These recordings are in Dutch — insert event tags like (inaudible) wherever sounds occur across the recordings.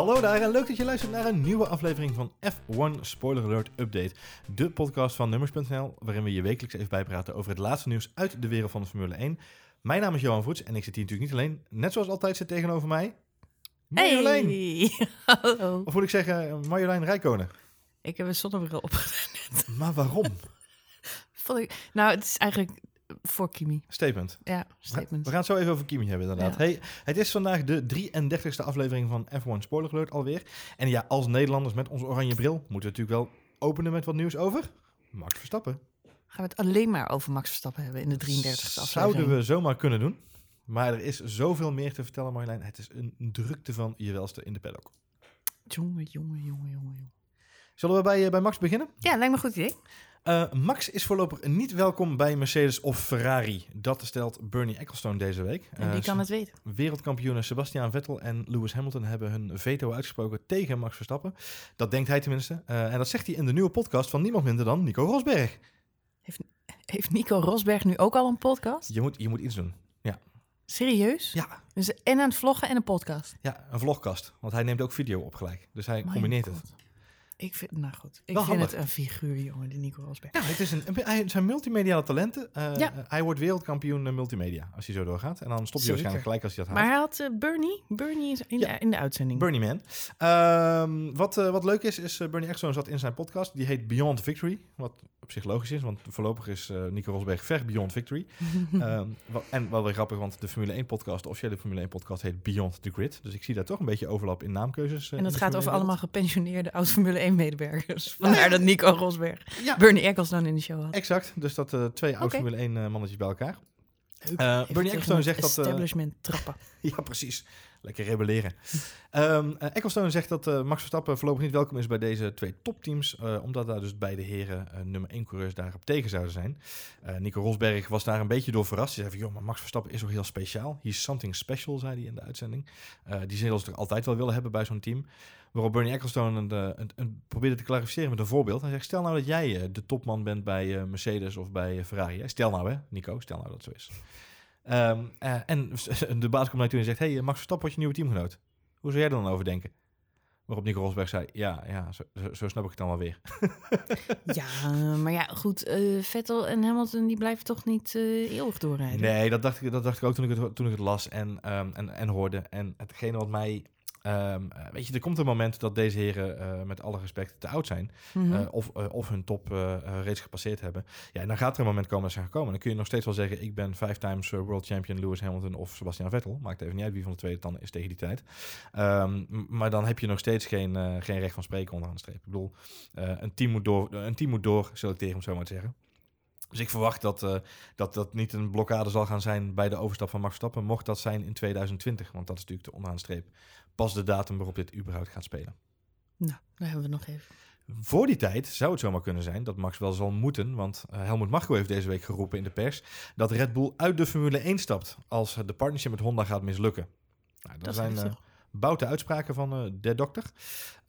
Hallo daar en leuk dat je luistert naar een nieuwe aflevering van F1 Spoiler Alert Update. De podcast van Nummers.nl waarin we je wekelijks even bijpraten over het laatste nieuws uit de wereld van de Formule 1. Mijn naam is Johan Voets en ik zit hier natuurlijk niet alleen. Net zoals altijd zit tegenover mij Marjolein. Hey, hallo. Of moet ik zeggen Marjolein Rijkonen. Ik heb een zonnebril opgedaan. (laughs) Maar waarom? Vond ik, nou, het is eigenlijk voor Kimi. Statement. Ja, statement. We gaan het zo even over Kimi hebben inderdaad. Ja. Hey, het is vandaag de 33ste aflevering van F1 Spoiler Alert alweer. En ja, als Nederlanders met onze oranje bril moeten we natuurlijk wel openen met wat nieuws over Max Verstappen. Gaan we het alleen maar over Max Verstappen hebben in de 33ste aflevering? Zouden we zomaar kunnen doen. Maar er is zoveel meer te vertellen, Marjolein. Het is een drukte van je welste in de paddock. Jongen, jongen, jongen, jongen, jongen. Zullen we bij, eh, bij Max beginnen? Ja, lijkt me een goed idee. Eh, Max is voorlopig niet welkom bij Mercedes of Ferrari. Dat stelt Bernie Ecclestone deze week. En Eh, wie kan het weten? Wereldkampioenen Sebastian Vettel en Lewis Hamilton hebben hun veto uitgesproken tegen Max Verstappen. Dat denkt hij tenminste. Eh, en dat zegt hij in de nieuwe podcast van niemand minder dan Nico Rosberg. Heeft Nico Rosberg nu ook al een podcast? Je moet, je moet iets doen. Serieus? Ja, Dus en aan het vloggen en een podcast. ja, een vlogkast. Want hij neemt ook video op gelijk. Dus hij combineert het. Ik vind, nou goed, ik Wel vind handig. het een figuur, jongen, die Nico Rosberg. Ja, het, is een, het zijn multimediale talenten. Eh, Ja. Hij wordt wereldkampioen eh, multimedia als hij zo doorgaat. En dan stopt hij Zeker. waarschijnlijk gelijk als hij dat Maar haalt. hij had eh, Bernie. Bernie is in, Ja. de, in de uitzending. Bernie Man. Ehm, wat, wat leuk is, is Bernie Ecclestone zat in zijn podcast. Die heet Beyond Victory. Wat op zich logisch is, want voorlopig is Nico Rosberg ver Beyond Victory. (laughs) Ehm, en wel weer grappig, want de Formule 1 podcast, de officiële Formule 1 podcast, heet Beyond the Grid. Dus ik zie daar toch een beetje overlap in naamkeuzes. En dat gaat over 1 allemaal gepensioneerde oud-Formule 1-medewerkers. (laughs) Vandaar dat Nico Rosberg Ja, Bernie Ecclestone in de show had. exact. Dus dat eh, twee oud Oké. Formule 1 eh, mannetjes bij elkaar. Eh, Bernie Ecclestone zegt dat... Establishment trappen. (laughs) Ja, precies. Lekker rebelleren. (laughs) Eh, Ecclestone zegt dat Max Verstappen voorlopig niet welkom is bij deze twee topteams. omdat daar dus beide heren nummer 1 coureurs daarop tegen zouden zijn. Nico Rosberg was daar een beetje door verrast. Hij zei van, joh, maar Max Verstappen is toch heel speciaal. He's something special, zei hij in de uitzending. Die zullen ze toch altijd wel willen hebben bij zo'n team. Waarop Bernie Ecclestone een, eh, een, een, probeerde te clarificeren met een voorbeeld. Hij zegt, stel nou dat jij eh, de topman bent bij eh, Mercedes of bij Ferrari. Stel nou hè, Nico, stel nou dat het zo is. Ehm, eh, en (laughs) de baas komt naar toe en zegt: Hey, Max Verstappen wordt je nieuwe teamgenoot. Hoe zou jij er dan over denken? Waarop Nico Rosberg zei: Ja, ja zo, zo, snap ik het dan wel weer. (laughs) Ja, maar ja, goed. eh, Vettel en Hamilton die blijven toch niet eeuwig doorrijden? Nee, dat dacht ik, dat dacht ik ook toen ik het, toen ik het las en, ehm, en, en hoorde. En hetgene wat mij. Ehm, eh, weet je, er komt een moment dat deze heren, eh, met alle respect, te oud zijn. Mhm. eh, of, of hun top reeds gepasseerd hebben. Ja, en dan gaat er een moment komen dat ze gaan komen. Dan kun je nog steeds wel zeggen: Ik ben five times world champion Lewis Hamilton of Sebastian Vettel. Maakt even niet uit wie van de twee het dan is tegen die tijd. Ehm, maar dan heb je nog steeds geen, geen recht van spreken onderaan de streep. Ik bedoel, een, team moet door, een team moet door selecteren, om zo maar te zeggen. Dus ik verwacht dat, dat dat niet een blokkade zal gaan zijn bij de overstap van Max Verstappen. Mocht dat zijn in 2020, want dat is natuurlijk de onderaan de streep. Pas de datum waarop dit überhaupt gaat spelen. Nou, daar hebben we nog even. Voor die tijd zou het zomaar kunnen zijn dat Max wel zal moeten, want eh, Helmut Marko heeft deze week geroepen in de pers dat Red Bull uit de Formule 1 stapt als de partnership met Honda gaat mislukken. Nou, dat, Dat zijn boute uitspraken van eh, de dokter.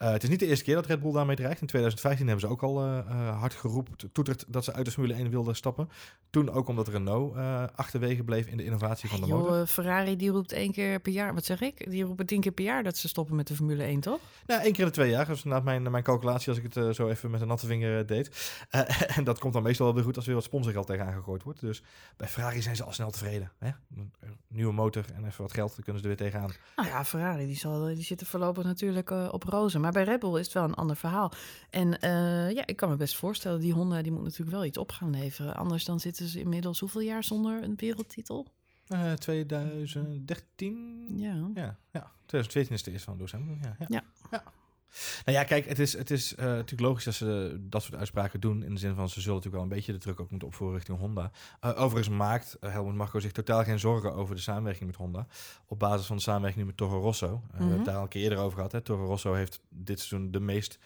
Eh, het is niet de eerste keer dat Red Bull daarmee dreigt. In 2015 hebben ze ook al eh, eh, hard geroepen, toeterd dat ze uit de Formule 1 wilden stappen. Toen ook omdat Renault achterwege bleef in de innovatie van de motor. Joh, Ferrari die roept één keer per jaar, wat zeg ik? Die roepen tien keer per jaar dat ze stoppen met de Formule 1, toch? Nou, één keer in de twee jaar. Dat is mijn, mijn calculatie als ik het zo even met een natte vinger deed. (laughs) En dat komt dan meestal wel weer goed als er weer wat sponsorgeld tegenaan gegooid wordt. Dus bij Ferrari zijn ze al snel tevreden. Hè? Een nieuwe motor en even wat geld, dan kunnen ze er weer tegenaan. Nou ja, Ferrari die, zal, die zitten voorlopig natuurlijk op rozen. Maar bij Red Bull is het wel een ander verhaal. En eh, ja, ik kan me best voorstellen, die Honda die moet natuurlijk wel iets op gaan leveren. Anders dan zitten ze inmiddels hoeveel jaar zonder een wereldtitel? Eh 2013? Ja. Ja, ja. 2014 is de eerste van Lewis Hamilton. Ja, ja. Ja. ja. Nou ja, kijk, het is, het is eh, natuurlijk logisch dat ze eh, dat soort uitspraken doen. In de zin van, ze zullen natuurlijk wel een beetje de druk ook moeten opvoeren richting Honda. Eh, overigens maakt uh, Helmut Marko zich totaal geen zorgen over de samenwerking met Honda. Op basis van de samenwerking nu met Toro Rosso. Uh, We hebben Mhm. het daar al een keer eerder over gehad. Hè. Toro Rosso heeft dit seizoen de meest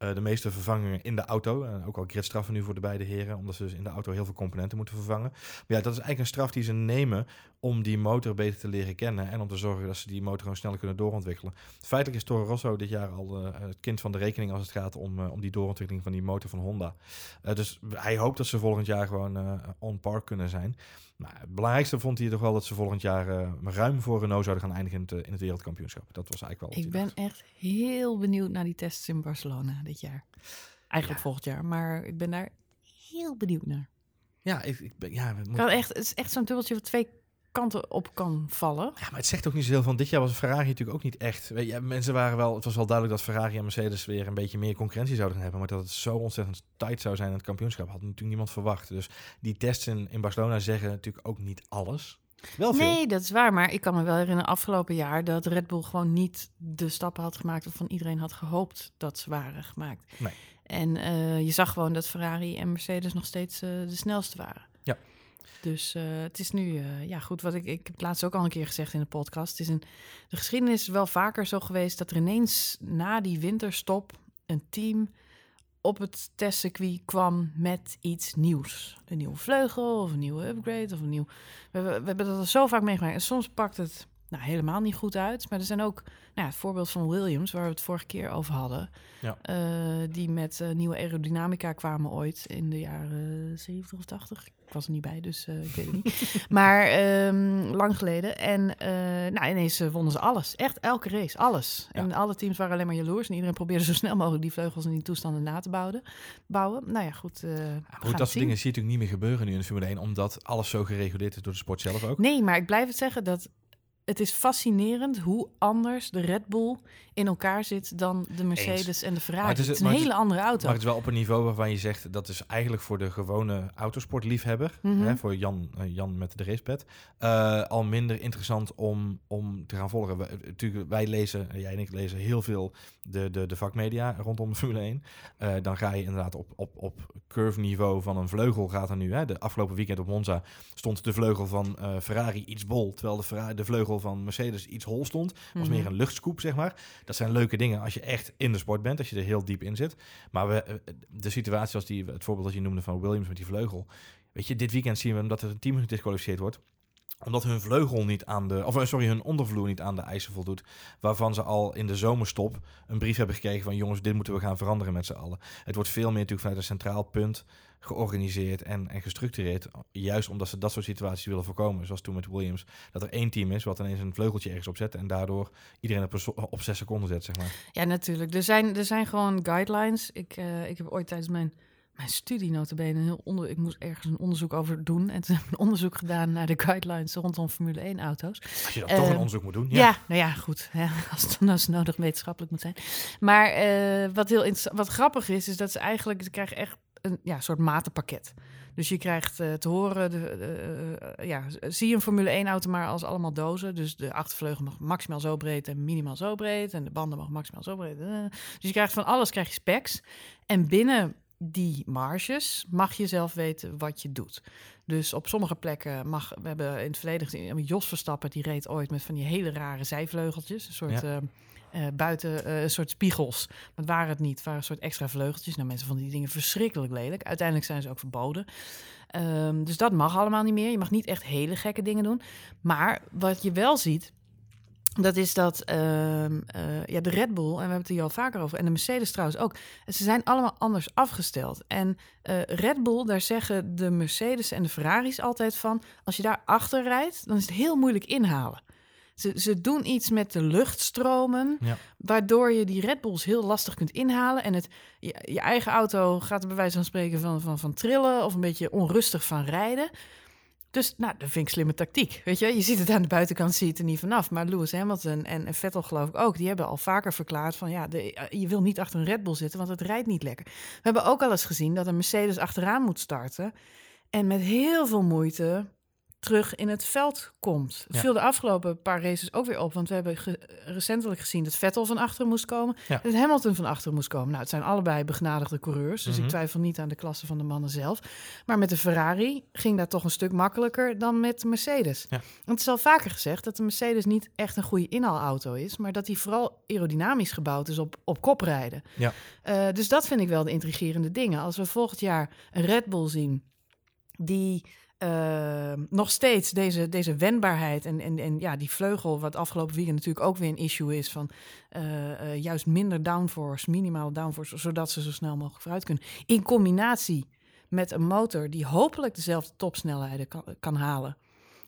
eh, de meeste vervangingen in de auto. Uh, ook al gridstraffen nu voor de beide heren, omdat ze dus in de auto heel veel componenten moeten vervangen. Maar ja, dat is eigenlijk een straf die ze nemen om die motor beter te leren kennen en om te zorgen dat ze die motor gewoon sneller kunnen doorontwikkelen. Feitelijk is Toro Rosso dit jaar al uh, het kind van de rekening als het gaat om, om die doorontwikkeling van die motor van Honda. dus hij hoopt dat ze volgend jaar gewoon on par kunnen zijn. Nou, het belangrijkste vond hij toch wel dat ze volgend jaar uh, ruim voor Renault zouden gaan eindigen in het, in het wereldkampioenschap. Dat was eigenlijk wel. Ik ben echt heel benieuwd naar die tests in Barcelona dit jaar. Eigenlijk volgend jaar, maar ik ben daar heel benieuwd naar. Ja, ik, ik ben, ja, moet... kan echt, het is echt zo'n dubbeltje wat twee kanten op kan vallen. Ja, maar het zegt ook niet zoveel van dit jaar was Ferrari natuurlijk ook niet echt. Weet je, mensen waren wel, het was wel duidelijk dat Ferrari en Mercedes weer een beetje meer concurrentie zouden gaan hebben, maar dat het zo ontzettend tight zou zijn in het kampioenschap had natuurlijk niemand verwacht. Dus die tests in, in Barcelona zeggen natuurlijk ook niet alles. Wel veel. Nee, dat is waar. Maar ik kan me wel herinneren afgelopen jaar dat Red Bull gewoon niet de stappen had gemaakt waarvan iedereen had gehoopt dat ze waren gemaakt. Nee. En uh, je zag gewoon dat Ferrari en Mercedes nog steeds uh, de snelste waren. Dus uh, het is nu, uh, ja goed, wat ik, ik heb laatst ook al een keer gezegd in de podcast. Het is een, de geschiedenis is wel vaker zo geweest dat er ineens na die winterstop een team op het testcircuit kwam met iets nieuws. Een nieuwe vleugel of een nieuwe upgrade of een nieuw... We, we, we hebben dat al zo vaak meegemaakt. En soms pakt het nou, helemaal niet goed uit. Maar er zijn ook nou, het voorbeeld van Williams, waar we het vorige keer over hadden. Ja. Uh, die met uh, nieuwe aerodynamica kwamen ooit in de jaren 70 of 80. Ik was er niet bij, dus uh, ik weet het niet. (laughs) maar um, lang geleden. En nou, ineens wonnen ze alles. Echt elke race, alles. Ja. En alle teams waren alleen maar jaloers. En iedereen probeerde zo snel mogelijk die vleugels in die toestanden na te bouwen. bouwen. Nou ja, goed. Ja, goed dat soort dingen zie je natuurlijk niet meer gebeuren nu in de Formule 1, omdat alles zo gereguleerd is door de sport zelf ook. Nee, maar ik blijf het zeggen dat het is fascinerend hoe anders de Red Bull in elkaar zit dan de Mercedes Eens. en de Ferrari. Het is, het is een hele is, andere auto. Maar het is wel op een niveau waarvan je zegt dat is eigenlijk voor de gewone autosportliefhebber, mm -hmm. hè, voor Jan, uh, Jan met de racepad, uh, al minder interessant om, om te gaan volgen. We, natuurlijk, wij lezen, jij en ik lezen heel veel de, de, de vakmedia rondom de Formule 1. Uh, dan ga je inderdaad op, op, op curve niveau van een vleugel gaat er nu. Hè, de afgelopen weekend op Monza stond de vleugel van Ferrari iets bol, terwijl de, Ferrari, de vleugel van Mercedes iets hol stond. was mm -hmm. meer een luchtscoop, zeg maar. Dat zijn leuke dingen als je echt in de sport bent, als je er heel diep in zit. Maar we, de situatie als die, het voorbeeld dat je noemde van Williams met die vleugel. Weet je, dit weekend zien we dat er een team gedisqualificeerd wordt omdat hun vleugel niet aan de, of sorry, hun ondervloer niet aan de eisen voldoet. Waarvan ze al in de zomerstop een brief hebben gekregen van jongens, dit moeten we gaan veranderen met z'n allen. Het wordt veel meer natuurlijk vanuit een centraal punt georganiseerd en, en gestructureerd. Juist omdat ze dat soort situaties willen voorkomen. Zoals toen met Williams. Dat er één team is wat ineens een vleugeltje ergens opzet. En daardoor iedereen op, op zes seconden zet, zeg maar. Ja, natuurlijk. Er zijn, er zijn gewoon guidelines. Ik, uh, ik heb ooit tijdens mijn mijn studie notabene heel onder, ik moest ergens een onderzoek over doen en toen heb ik een onderzoek gedaan naar de guidelines rondom Formule 1 auto's. Als je dan uh, toch een onderzoek moet doen. Ja, ja nou ja, goed. Hè, (laughs) als het dan nou zo nodig wetenschappelijk moet zijn. Maar uh, wat heel wat grappig is, is dat ze eigenlijk ze krijgen echt een ja, soort matenpakket. Dus je krijgt uh, te horen, de, uh, ja, zie je een Formule 1 auto maar als allemaal dozen. Dus de achtervleugel mag maximaal zo breed en minimaal zo breed. En de banden mag maximaal zo breed. Uh. Dus je krijgt van alles krijg je specs. En binnen die marges mag je zelf weten wat je doet. Dus op sommige plekken mag, we hebben in het verleden gezien, Jos Verstappen, die reed ooit met van die hele rare zijvleugeltjes, een soort ja. Uh, buiten uh, een soort spiegels. Maar waren het niet, het waren een soort extra vleugeltjes. Nou, mensen vonden die dingen verschrikkelijk lelijk. Uiteindelijk zijn ze ook verboden. Um, dus dat mag allemaal niet meer. Je mag niet echt hele gekke dingen doen. Maar wat je wel ziet, dat is dat uh, uh, ja, de Red Bull, en we hebben het hier al vaker over, en de Mercedes trouwens ook, ze zijn allemaal anders afgesteld. En Red Bull, daar zeggen de Mercedes en de Ferraris altijd van, als je daar achter rijdt, dan is het heel moeilijk inhalen. Ze, ze doen iets met de luchtstromen, ja. waardoor je die Red Bulls heel lastig kunt inhalen. En het, je, je eigen auto gaat er bij wijze van spreken van, van, van trillen of een beetje onrustig van rijden. Dus nou, dat vind ik slimme tactiek. Weet je, je ziet het aan de buitenkant, zie je het er niet vanaf. Maar Lewis Hamilton en, en Vettel geloof ik ook, die hebben al vaker verklaard van ja, de, je wil niet achter een Red Bull zitten, want het rijdt niet lekker. We hebben ook al eens gezien dat een Mercedes achteraan moet starten. En met heel veel moeite terug in het veld komt. Ja. Viel de afgelopen paar races ook weer op. Want we hebben ge- recentelijk gezien dat Vettel van achteren moest komen. Ja. Dat Hamilton van achteren moest komen. Nou, het zijn allebei begnadigde coureurs. Dus Mhm. ik twijfel niet aan de klasse van de mannen zelf. Maar met de Ferrari ging dat toch een stuk makkelijker dan met de Mercedes. Ja. Want het is al vaker gezegd dat de Mercedes niet echt een goede inhaalauto is. Maar dat die vooral aerodynamisch gebouwd is op, op kop rijden. Ja. Eh, dus dat vind ik wel de intrigerende dingen. Als we volgend jaar een Red Bull zien die eh, nog steeds deze, deze wendbaarheid en, en, en ja, die vleugel, wat afgelopen weekend natuurlijk ook weer een issue is van eh, eh, juist minder downforce, minimale downforce, zodat ze zo snel mogelijk vooruit kunnen. In combinatie met een motor die hopelijk dezelfde topsnelheden kan, kan halen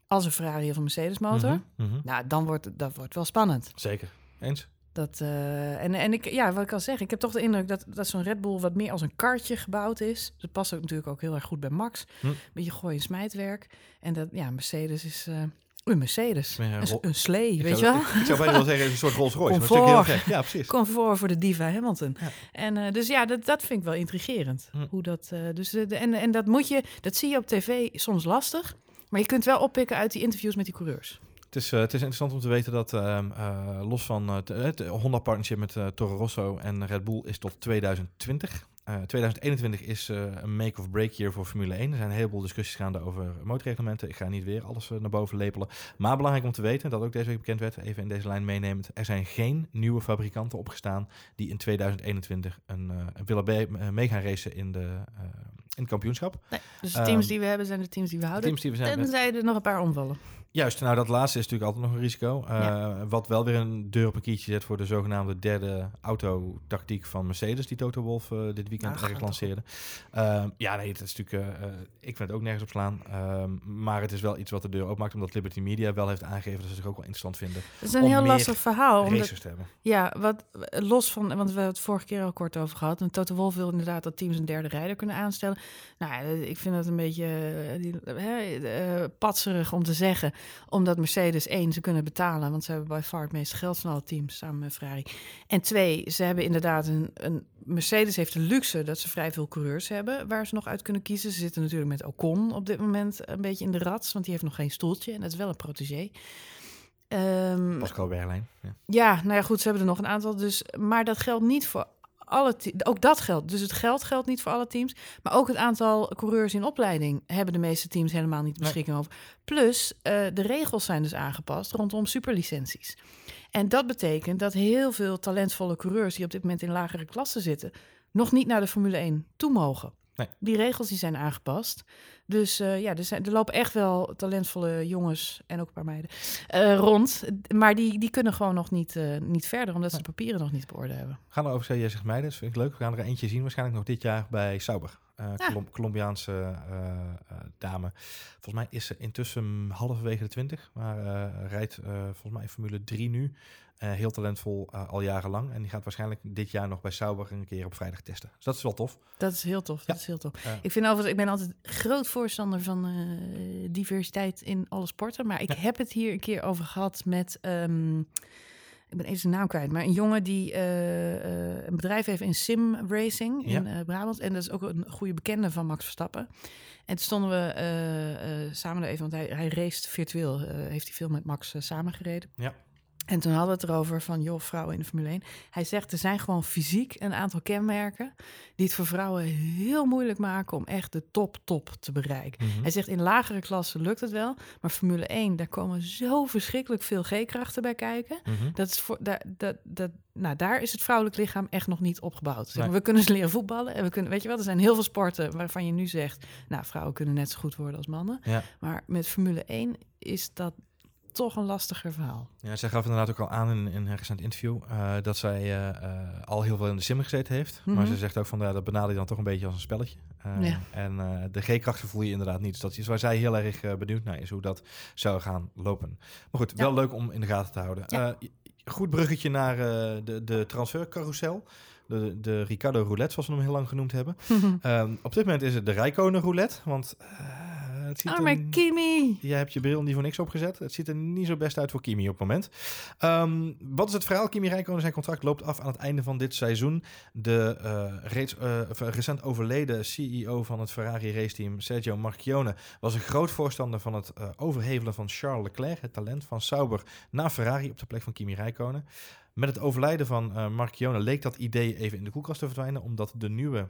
als een Ferrari of een Mercedes motor. Mhm, mhm. Nou, dan wordt dat wordt wel spannend. Zeker. Eens? Dat, eh, en en ik, ja, wat ik al zeg, ik heb toch de indruk dat, dat zo'n Red Bull wat meer als een kartje gebouwd is. Dat past ook natuurlijk ook heel erg goed bij Max. Hm. Beetje gooi- en smijtwerk. En dat, ja, Mercedes is eh, een Mercedes. Een Een, slee, Ik weet zou, je wel? Ik, ik zou bijna wel zeggen, een soort Rolls Royce. Maar Comfort. heel gek. Ja, precies. Comfort voor de diva Hamilton. Ja. En eh, dus ja, dat, dat vind ik wel intrigerend. Hm. Hoe dat, dus de, de- en, en dat moet je, dat zie je op tv soms lastig. Maar je kunt wel oppikken uit die interviews met die coureurs. Het is, eh, het is interessant om te weten dat ehm, eh, los van eh, het- Honda-partnership met Toro Rosso en Red Bull is tot 2020. Eh 2021 is een make-of-break year voor Formule 1. Er zijn een heleboel discussies gaande over motorreglementen. Ik ga niet weer alles naar boven lepelen. Maar belangrijk om te weten, dat ook deze week bekend werd, even in deze lijn meenemend. Er zijn geen nieuwe fabrikanten opgestaan die in 2021 een, willen mee gaan racen in, de, in het kampioenschap. Nee, dus de teams Ehm, die we hebben zijn de teams die we De houden. teams die we zijn Tenzij er nog een paar omvallen. Juist, nou dat laatste is natuurlijk altijd nog een risico. Eh. Wat wel weer een deur op een kiertje zet voor de zogenaamde derde autotactiek van Mercedes, die Toto Wolff eh, dit weekend erg gaat lanceerde. Ehm, ja, nee, het is natuurlijk, eh, ik vind het ook nergens op slaan. Ehm, maar het is wel iets wat de deur opmaakt, omdat Liberty Media wel heeft aangegeven dat ze zich ook wel interessant vinden Het is een Om heel lastig verhaal. Omdat, te hebben. ja, wat los van, want we hebben het vorige keer al kort over gehad. En Toto Wolff wil inderdaad dat teams een derde rijder kunnen aanstellen. Nou, ja, ik vind dat een beetje patserig om te zeggen. Omdat Mercedes één, ze kunnen betalen. Want ze hebben bij far het meeste geld van alle teams samen met Ferrari. En twee, ze hebben inderdaad een, een Mercedes heeft de luxe dat ze vrij veel coureurs hebben waar ze nog uit kunnen kiezen. Ze zitten natuurlijk met Ocon op dit moment een beetje in de rats, want die heeft nog geen stoeltje en dat is wel een protégé. Ehm, Pascal Wehrlein. Ja. ja, nou ja, goed, ze hebben er nog een aantal. Dus, maar dat geldt niet voor alle. Ook dat geldt. Dus het geld geldt niet voor alle teams. Maar ook het aantal coureurs in opleiding hebben de meeste teams helemaal niet Nee. beschikking over. Plus, eh, de regels zijn dus aangepast rondom superlicenties. En dat betekent dat heel veel talentvolle coureurs die op dit moment in lagere klassen zitten, nog niet naar de Formule 1 toe mogen. Nee. Die regels die zijn aangepast. Dus eh, ja, er, zijn, er lopen echt wel talentvolle jongens en ook een paar meiden eh, rond. Maar die, die kunnen gewoon nog niet, eh, niet verder, omdat ze de papieren nog niet op orde hebben. We gaan er over jij zegt meiden, dat vind ik leuk. We gaan er eentje zien, waarschijnlijk nog dit jaar bij Sauber. Ja. Colombiaanse dame. Volgens mij is ze intussen halverwege de twintig, maar rijdt volgens mij Formule 3 nu. Eh, heel talentvol, eh, al jarenlang. En die gaat waarschijnlijk dit jaar nog bij Sauber een keer op vrijdag testen. Dus dat is wel tof. Dat is heel tof. Ja. Dat is heel tof. Ik vind overigens, ik ben altijd groot voorstander van eh, diversiteit in alle sporten. Maar ik Ja. heb het hier een keer over gehad met. ehm, ik ben even zijn naam kwijt, maar een jongen die een bedrijf heeft in sim racing in Ja. Brabant. En dat is ook een goede bekende van Max Verstappen. En toen stonden we samen er even, want hij, hij raced virtueel. heeft hij veel met Max samengereden. Ja. En toen hadden we het erover van, joh, vrouwen in de Formule 1. Hij zegt, er zijn gewoon fysiek een aantal kenmerken... die het voor vrouwen heel moeilijk maken om echt de top, top te bereiken. Mhm. Hij zegt, in lagere klassen lukt het wel. Maar Formule 1, daar komen zo verschrikkelijk veel G-krachten bij kijken. Mhm. Dat is voor, daar, dat, dat, nou, daar is het vrouwelijk lichaam echt nog niet opgebouwd. Zeg maar, Nee. We kunnen ze leren voetballen. En we kunnen, weet je wel, er zijn heel veel sporten waarvan je nu zegt... nou, vrouwen kunnen net zo goed worden als mannen. Ja. Maar met Formule 1 is dat toch een lastiger verhaal. Ja, zij gaf inderdaad ook al aan in, in een recent interview eh, dat zij eh, eh, al heel veel in de sim gezeten heeft. Maar Mhm. ze zegt ook van ja, dat benader je dan toch een beetje als een spelletje. Ja. En de G-krachten voel je inderdaad niet. Dus dat is waar zij heel erg benieuwd naar is hoe dat zou gaan lopen. Maar goed, Ja. wel leuk om in de gaten te houden. Ja. Goed bruggetje naar de, de transfercarousel. De, de Ricardo Roulette, zoals we hem heel lang genoemd hebben. Ehm, op dit moment is het de Rijkonen Roulette. Want het ziet Oh, maar Kimi. Jij hebt je bril niet voor niks opgezet. Het ziet er niet zo best uit voor Kimi op het moment. Ehm, wat is het verhaal? Kimi Räikkönen, zijn contract loopt af aan het einde van dit seizoen. De eh, reeds eh, recent overleden CEO van het Ferrari raceteam, Sergio Marchionne, was een groot voorstander van het uh, overhevelen van Charles Leclerc, het talent van Sauber, naar Ferrari op de plek van Kimi Räikkönen. Met het overlijden van uh, Marchionne leek dat idee even in de koelkast te verdwijnen, omdat de nieuwe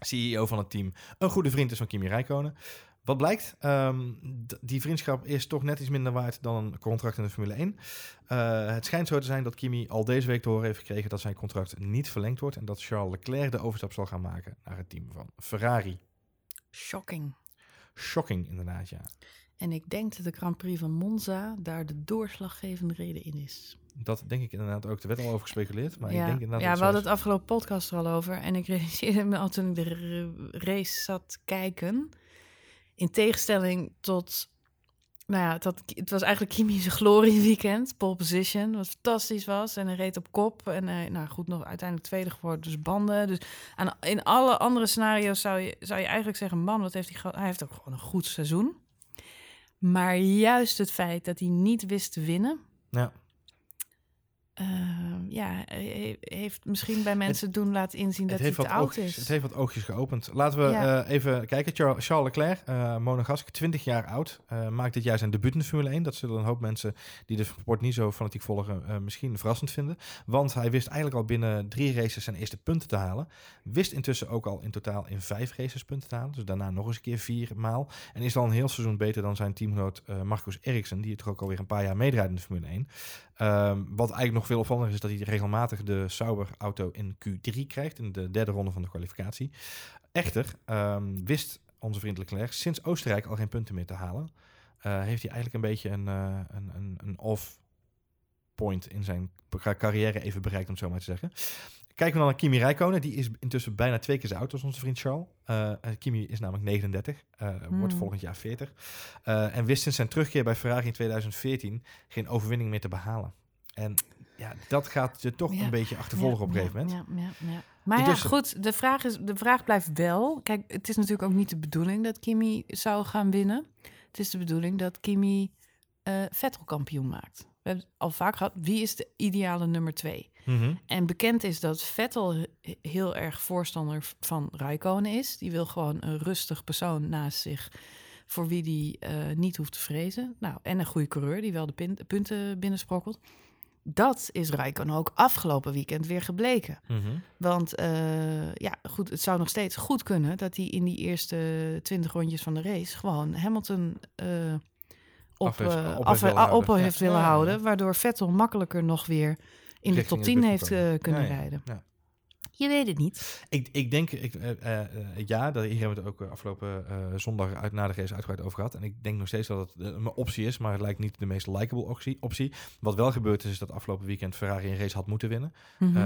CEO van het team een goede vriend is van Kimi Räikkönen. Wat blijkt, um, die vriendschap is toch net iets minder waard dan een contract in de Formule 1. Uh, het schijnt zo te zijn dat Kimi al deze week te horen heeft gekregen dat zijn contract niet verlengd wordt en dat Charles Leclerc de overstap zal gaan maken naar het team van Ferrari. Shocking. Shocking, inderdaad, ja. En ik denk dat de Grand Prix van Monza daar de doorslaggevende reden in is. Dat denk ik inderdaad ook. Er werd al over gespeculeerd. Maar ja, ik denk inderdaad ja dat we hadden het afgelopen podcast er al over. En ik realiseerde me al toen ik de race zat kijken. In tegenstelling tot. Nou ja, dat, het was eigenlijk (laughs) Kimi's glorieweekend. Pole position, wat fantastisch was. En hij reed op kop. En nou goed, nog uiteindelijk tweede geworden. Dus banden. Dus aan, in alle andere scenario's zou je, zou je eigenlijk zeggen... man, wat heeft hij... Hij heeft ook gewoon een goed seizoen. Maar juist het feit dat hij niet wist te winnen... Ja. Uh, ja, he, heeft misschien bij mensen het, doen laten inzien dat hij te oud oogjes, is. Het heeft wat oogjes geopend. Laten we Ja. uh, even kijken. Charles, Charles Leclerc, uh, monegask, 20 jaar oud. Uh, maakt dit jaar zijn debuut in de Formule 1. Dat zullen een hoop mensen die de sport niet zo fanatiek volgen misschien verrassend vinden. Want hij wist eigenlijk al binnen drie races zijn eerste punten te halen. Wist intussen ook al in totaal in vijf races punten te halen. Dus daarna nog eens een keer vier maal. En is al een heel seizoen beter dan zijn teamgenoot Marcus Ericsson. Die het toch ook alweer een paar jaar meedraait in de Formule 1. Um, wat eigenlijk nog veel opvallender is, is dat hij regelmatig de Sauber-auto in Q3 krijgt, in de derde ronde van de kwalificatie. Echter um, wist onze vriend Leclerc sinds Oostenrijk al geen punten meer te halen. Uh, heeft hij eigenlijk een beetje een, uh, een, een, een off-point in zijn carrière even bereikt, om het zo maar te zeggen. Kijken we dan naar Kimi Räikkönen. Die is intussen bijna twee keer zo oud als onze vriend Charles. Uh, Kimi is namelijk 39, uh, hmm. wordt volgend jaar 40. Uh, en wist sinds zijn terugkeer bij Ferrari in 2014 geen overwinning meer te behalen. En ja, dat gaat je toch Ja. een beetje achtervolgen Ja, op een gegeven ja, moment. Ja, ja, ja. Maar ja, Dus- goed, de vraag, is, de vraag blijft wel... Kijk, het is natuurlijk ook niet de bedoeling dat Kimi zou gaan winnen. Het is de bedoeling dat Kimi eh Vettel kampioen maakt. We hebben al vaak gehad, wie is de ideale nummer twee? Mhm. En bekend is dat Vettel he- heel erg voorstander van Raikkonen is. Die wil gewoon een rustig persoon naast zich voor wie die eh, niet hoeft te vrezen. Nou, en een goede coureur die wel de punten binnensprokkelt. Dat is Raikkonen ook afgelopen weekend weer gebleken. Mhm. Want eh, ja, goed, het zou nog steeds goed kunnen dat hij in die eerste 20 rondjes van de race gewoon Hamilton eh, op, Af heeft- op af- heeft willen ah, op heeft willen ja. houden. Waardoor Vettel makkelijker nog weer in de top de 10 buurt heeft eh, kunnen Ja, ja. rijden. Ja. Je weet het niet. Ik, ik denk, ik, eh, eh, eh, ja, daar, hier hebben we het ook afgelopen zondag uit, na de race uitgebreid over gehad. En ik denk nog steeds dat het een optie is, maar het lijkt niet de meest likable optie. optie. Wat wel gebeurd is, is dat afgelopen weekend Ferrari een race had moeten winnen. Mhm.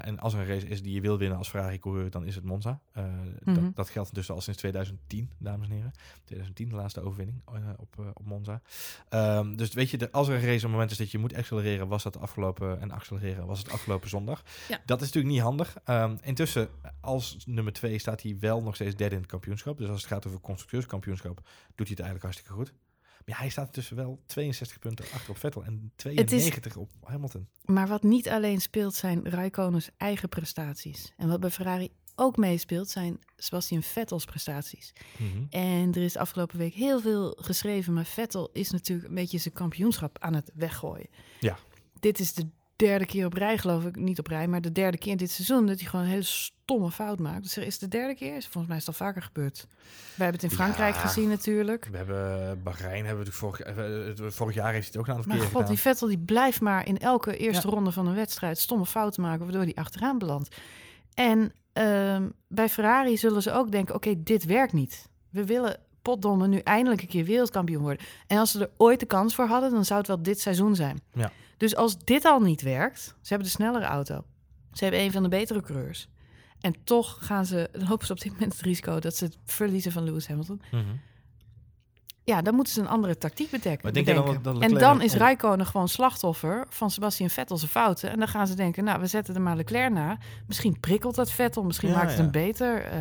En als er een race is die je wil winnen als Ferrari-coureur, dan is het Monza. Eh, Mhm. dat, dat geldt dus al sinds 2010, dames en heren. 2010, de laatste overwinning op, op Monza. Ehm, dus weet je, de- als er een race een moment is dat je moet accelereren, was dat afgelopen, en accelereren was het afgelopen zondag. Ja. Dat is natuurlijk niet handig. Ehm, intussen, als nummer twee staat hij wel nog steeds derde in het kampioenschap. Dus als het gaat over constructeurskampioenschap, doet hij het eigenlijk hartstikke goed. Maar ja, hij staat intussen wel 62 punten achter op Vettel en 92 op Hamilton. Maar wat niet alleen speelt zijn Raikkonens eigen prestaties. En wat bij Ferrari ook meespeelt zijn Sebastian Vettels prestaties. Mhm. En er is de afgelopen week heel veel geschreven, maar Vettel is natuurlijk een beetje zijn kampioenschap aan het weggooien. Ja. Dit is de derde keer op rij, geloof ik, niet op rij, maar de derde keer in dit seizoen dat hij gewoon een hele stomme fout maakt. Dus er is de derde keer, is volgens mij is het al vaker gebeurd. Wij hebben het in Frankrijk Ja. gezien natuurlijk. We hebben Bahrein, hebben we vorig, eh, vorig jaar heeft hij het ook een aantal Maar keer god, gedaan. die Vettel die blijft maar in elke eerste Ja. ronde van een wedstrijd stomme fouten maken, waardoor hij achteraan belandt. En ehm, bij Ferrari zullen ze ook denken, oké, dit werkt niet. We willen potdomme nu eindelijk een keer wereldkampioen worden. En als ze er ooit de kans voor hadden, dan zou het wel dit seizoen zijn. Ja. Dus als dit al niet werkt, ze hebben de snellere auto. Ze hebben een van de betere coureurs. En toch gaan ze, lopen ze op dit moment het risico dat ze het verliezen van Lewis Hamilton. Mhm. Ja, dan moeten ze een andere tactiek bedekken. Maar denk dan bedenken. en dan is Rijkonen gewoon slachtoffer van Sebastian Vettel's fouten. En dan gaan ze denken, nou, we zetten er maar Leclerc na. Misschien prikkelt dat Vettel, misschien Ja, maakt het ja. hem beter. Eh,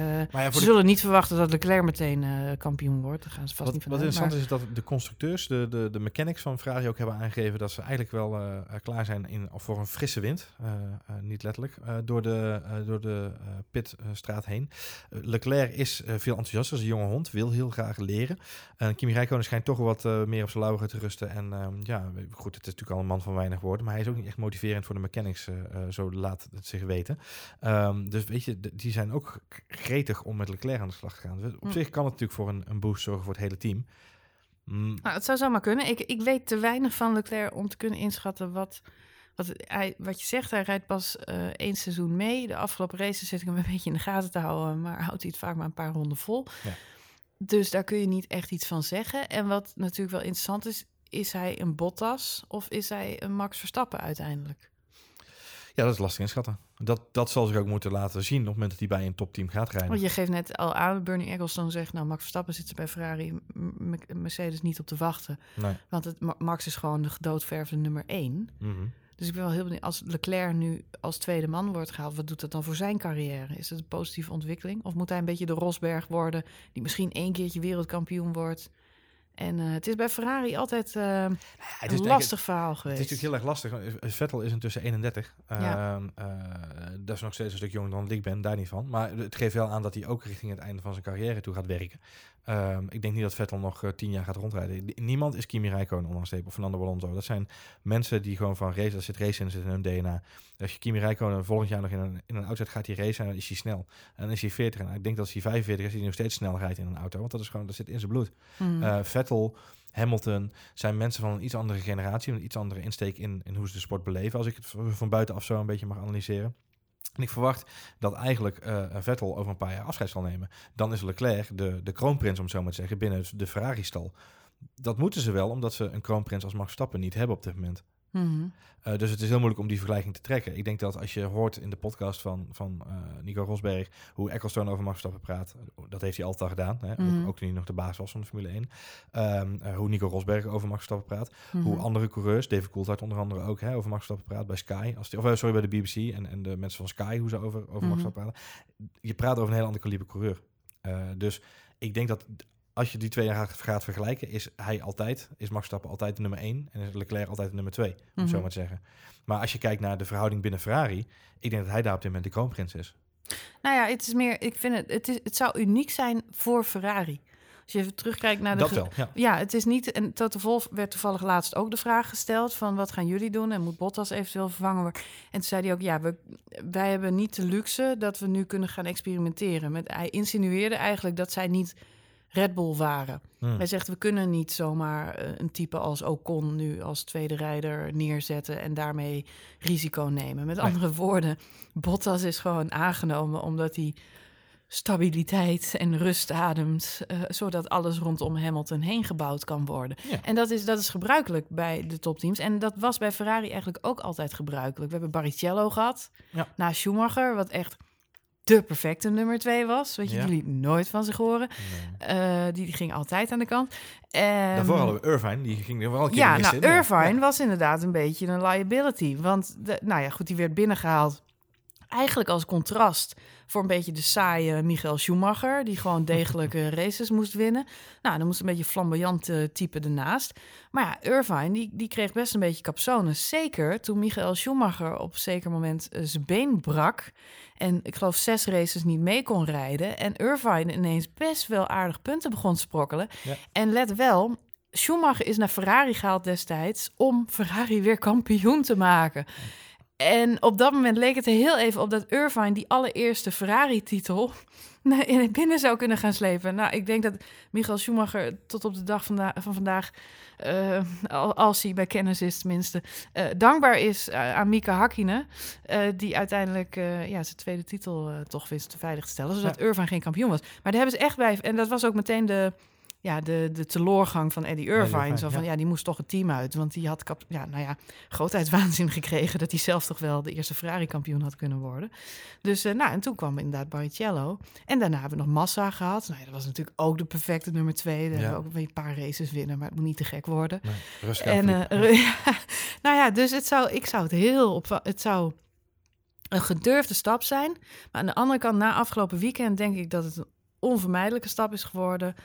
ze de- zullen niet verwachten dat Leclerc meteen eh, kampioen wordt. Daar gaan ze vast Wat, niet van wat interessant maar- is, dat de constructeurs, de, de, de mechanics van Ferrari ook hebben aangegeven dat ze eigenlijk wel eh, klaar zijn in, voor een frisse wind. Niet letterlijk. door de, door de pitstraat heen. Leclerc is veel enthousiaster, is een jonge hond, wil heel graag leren. En Kimi Räikkönen schijnt toch wat eh, meer op zijn lauwen te rusten. En ehm, ja, goed, het is natuurlijk al een man van weinig woorden, maar hij is ook niet echt motiverend voor de mechanics, eh, eh, zo laat het zich weten. Ehm, dus weet je, die zijn ook gretig om met Leclerc aan de slag te gaan. Dus op Hm. zich kan het natuurlijk voor een, een boost zorgen voor het hele team. Mm, Nou, het zou zomaar kunnen. Ik, ik weet te weinig van Leclerc om te kunnen inschatten wat, wat, hij, wat je zegt. Hij rijdt pas eh één seizoen mee. De afgelopen races zit ik hem een (laughs) beetje in de gaten te houden, maar houdt hij het vaak maar een paar ronden vol. Ja. Dus daar kun je niet echt iets van zeggen. En wat natuurlijk wel interessant is, is hij een Bottas of is hij een Max Verstappen uiteindelijk? Ja, dat is lastig inschatten. Dat, dat zal zich ook moeten laten zien op het moment dat hij bij een topteam gaat rijden. Want je geeft net al aan, Bernie Ecclestone zegt, nou Max Verstappen zit er bij Ferrari, Mercedes niet op te wachten. Nee. Want het, Ma- Max is gewoon de gedoodverfde nummer één. Mhm. Dus ik ben wel heel benieuwd, als Leclerc nu als tweede man wordt gehaald, wat doet dat dan voor zijn carrière? Is dat een positieve ontwikkeling? Of moet hij een beetje de Rosberg worden, die misschien één keertje wereldkampioen wordt? En eh, het is bij Ferrari altijd eh, het een lastig verhaal Het geweest. is natuurlijk heel erg lastig. Eh, Vettel is intussen 31. Ja. Ehm, eh, dat is nog steeds een stuk jonger dan ik ben, daar niet van. Maar het geeft wel aan dat hij ook richting het einde van zijn carrière toe gaat werken. Ehm, ik denk niet dat Vettel nog eh, tien jaar gaat rondrijden. Niemand is Kimi Räikkönen ondanks of Fernando Alonso. Dat zijn mensen die gewoon van race, daar zit race in, zit in hun DNA. Als je Kimi Räikkönen volgend jaar nog in een, in een auto zet, gaat hij racen en dan is hij snel. En dan is hij 40 en ik denk dat als hij 45 is, hij nog steeds snel rijdt in een auto. Want dat is gewoon, dat zit in zijn bloed. Hmm. Eh, Vettel, Hamilton zijn mensen van een iets andere generatie, een iets andere insteek in, in hoe ze de sport beleven. Als ik het van buitenaf zo een beetje mag analyseren. En ik verwacht dat eigenlijk eh, Vettel over een paar jaar afscheid zal nemen. Dan is Leclerc de, de kroonprins, om het zo maar te zeggen, binnen de Ferrari-stal. Dat moeten ze wel, omdat ze een kroonprins als Max Verstappen niet hebben op dit moment. Mhm. Eh, dus het is heel moeilijk om die vergelijking te trekken. Ik denk dat als je hoort in de podcast van, van eh, Nico Rosberg hoe Ecclestone over Max Verstappen praat, dat heeft hij altijd al gedaan, hè? Mhm. ook, ook toen hij nog de baas was van de Formule 1. Ehm, eh, hoe Nico Rosberg over Max Verstappen praat, Mhm. hoe andere coureurs, David Coulthard onder andere ook, hè, over Max Verstappen praat bij Sky, als die, of sorry, bij de BBC en, en de mensen van Sky, hoe ze over, over Mhm. Max Verstappen praten. Je praat over een heel ander kaliber coureur. Dus ik denk dat als je die twee gaat, gaat vergelijken, is hij altijd, is Max Verstappen altijd de nummer 1 en is Leclerc altijd de nummer 2, om zo Mhm. maar te zeggen. Maar als je kijkt naar de verhouding binnen Ferrari, ik denk dat hij daar op dit moment de kroonprins is. Nou ja, het is meer, ik vind het, het, is, het zou uniek zijn voor Ferrari. Als je even terugkijkt naar de... Dat wel, ja. Ja, het is niet. En Toto Wolff werd toevallig laatst ook de vraag gesteld: van wat gaan jullie doen en moet Bottas eventueel vervangen worden? En toen zei hij ook: ja, we, wij hebben niet de luxe dat we nu kunnen gaan experimenteren. Met, hij insinueerde eigenlijk dat zij niet Red Bull waren. Hmm. Hij zegt: we kunnen niet zomaar eh, een type als Ocon nu als tweede rijder neerzetten en daarmee risico nemen. Met Nee. andere woorden, Bottas is gewoon aangenomen omdat hij stabiliteit en rust ademt, eh, zodat alles rondom Hamilton heen gebouwd kan worden. Ja. En dat is, dat is gebruikelijk bij de topteams. En dat was bij Ferrari eigenlijk ook altijd gebruikelijk. We hebben Barrichello gehad, Ja. na Schumacher, wat echt de perfecte nummer twee was. Weet je, Ja. jullie nooit van zich horen. Nee. Eh, die, die ging altijd aan de kant. Ehm, Daarvoor hadden we Irvine, die ging er wel een keer ja, mis nou, in. Ja. Irvine was inderdaad een beetje een liability. Want, de, nou ja, goed, die werd binnengehaald. Eigenlijk als contrast voor een beetje de saaie Michael Schumacher... die gewoon degelijke (laughs) races moest winnen. Nou, dan moest een beetje flamboyante type ernaast. Maar ja, Irvine, die, die kreeg best een beetje capsones. Zeker toen Michael Schumacher op een zeker moment eh, zijn been brak... en ik geloof zes races niet mee kon rijden... en Irvine ineens best wel aardig punten begon te sprokkelen. Ja. En let wel, Schumacher is naar Ferrari gehaald destijds om Ferrari weer kampioen te maken. En op dat moment leek het er heel even op dat Irvine die allereerste Ferrari-titel (laughs) binnen zou kunnen gaan slepen. Nou, ik denk dat Michael Schumacher tot op de dag vanda- van vandaag, eh, al- als hij bij kennis is tenminste, eh, dankbaar is eh, aan Mika Hakkinen, die uiteindelijk ja, zijn tweede titel toch wist te veilig te stellen, zodat Irvine geen kampioen was. Maar daar hebben ze echt bij, en dat was ook meteen de, ja, de, de teleurgang van Eddie Irvine. Irvine, zo van, ja. ja. die moest toch het team uit. Want die had, kap, ja, nou ja, grootheidswaanzin (laughs) gekregen... dat hij zelf toch wel de eerste Ferrari-kampioen had kunnen worden. Dus, eh, nou, en toen kwam inderdaad Barrichello. En daarna hebben we nog Massa gehad. Nou ja, dat was natuurlijk ook de perfecte nummer twee. Daar Ja. hebben we ook een paar races winnen, maar het moet niet te gek worden. Nee, rustig En, eh, (laughs) nou ja, dus het zou, ik zou het heel op. Het zou een gedurfde stap zijn. Maar aan de andere kant, na afgelopen weekend, denk ik dat het een onvermijdelijke stap is geworden.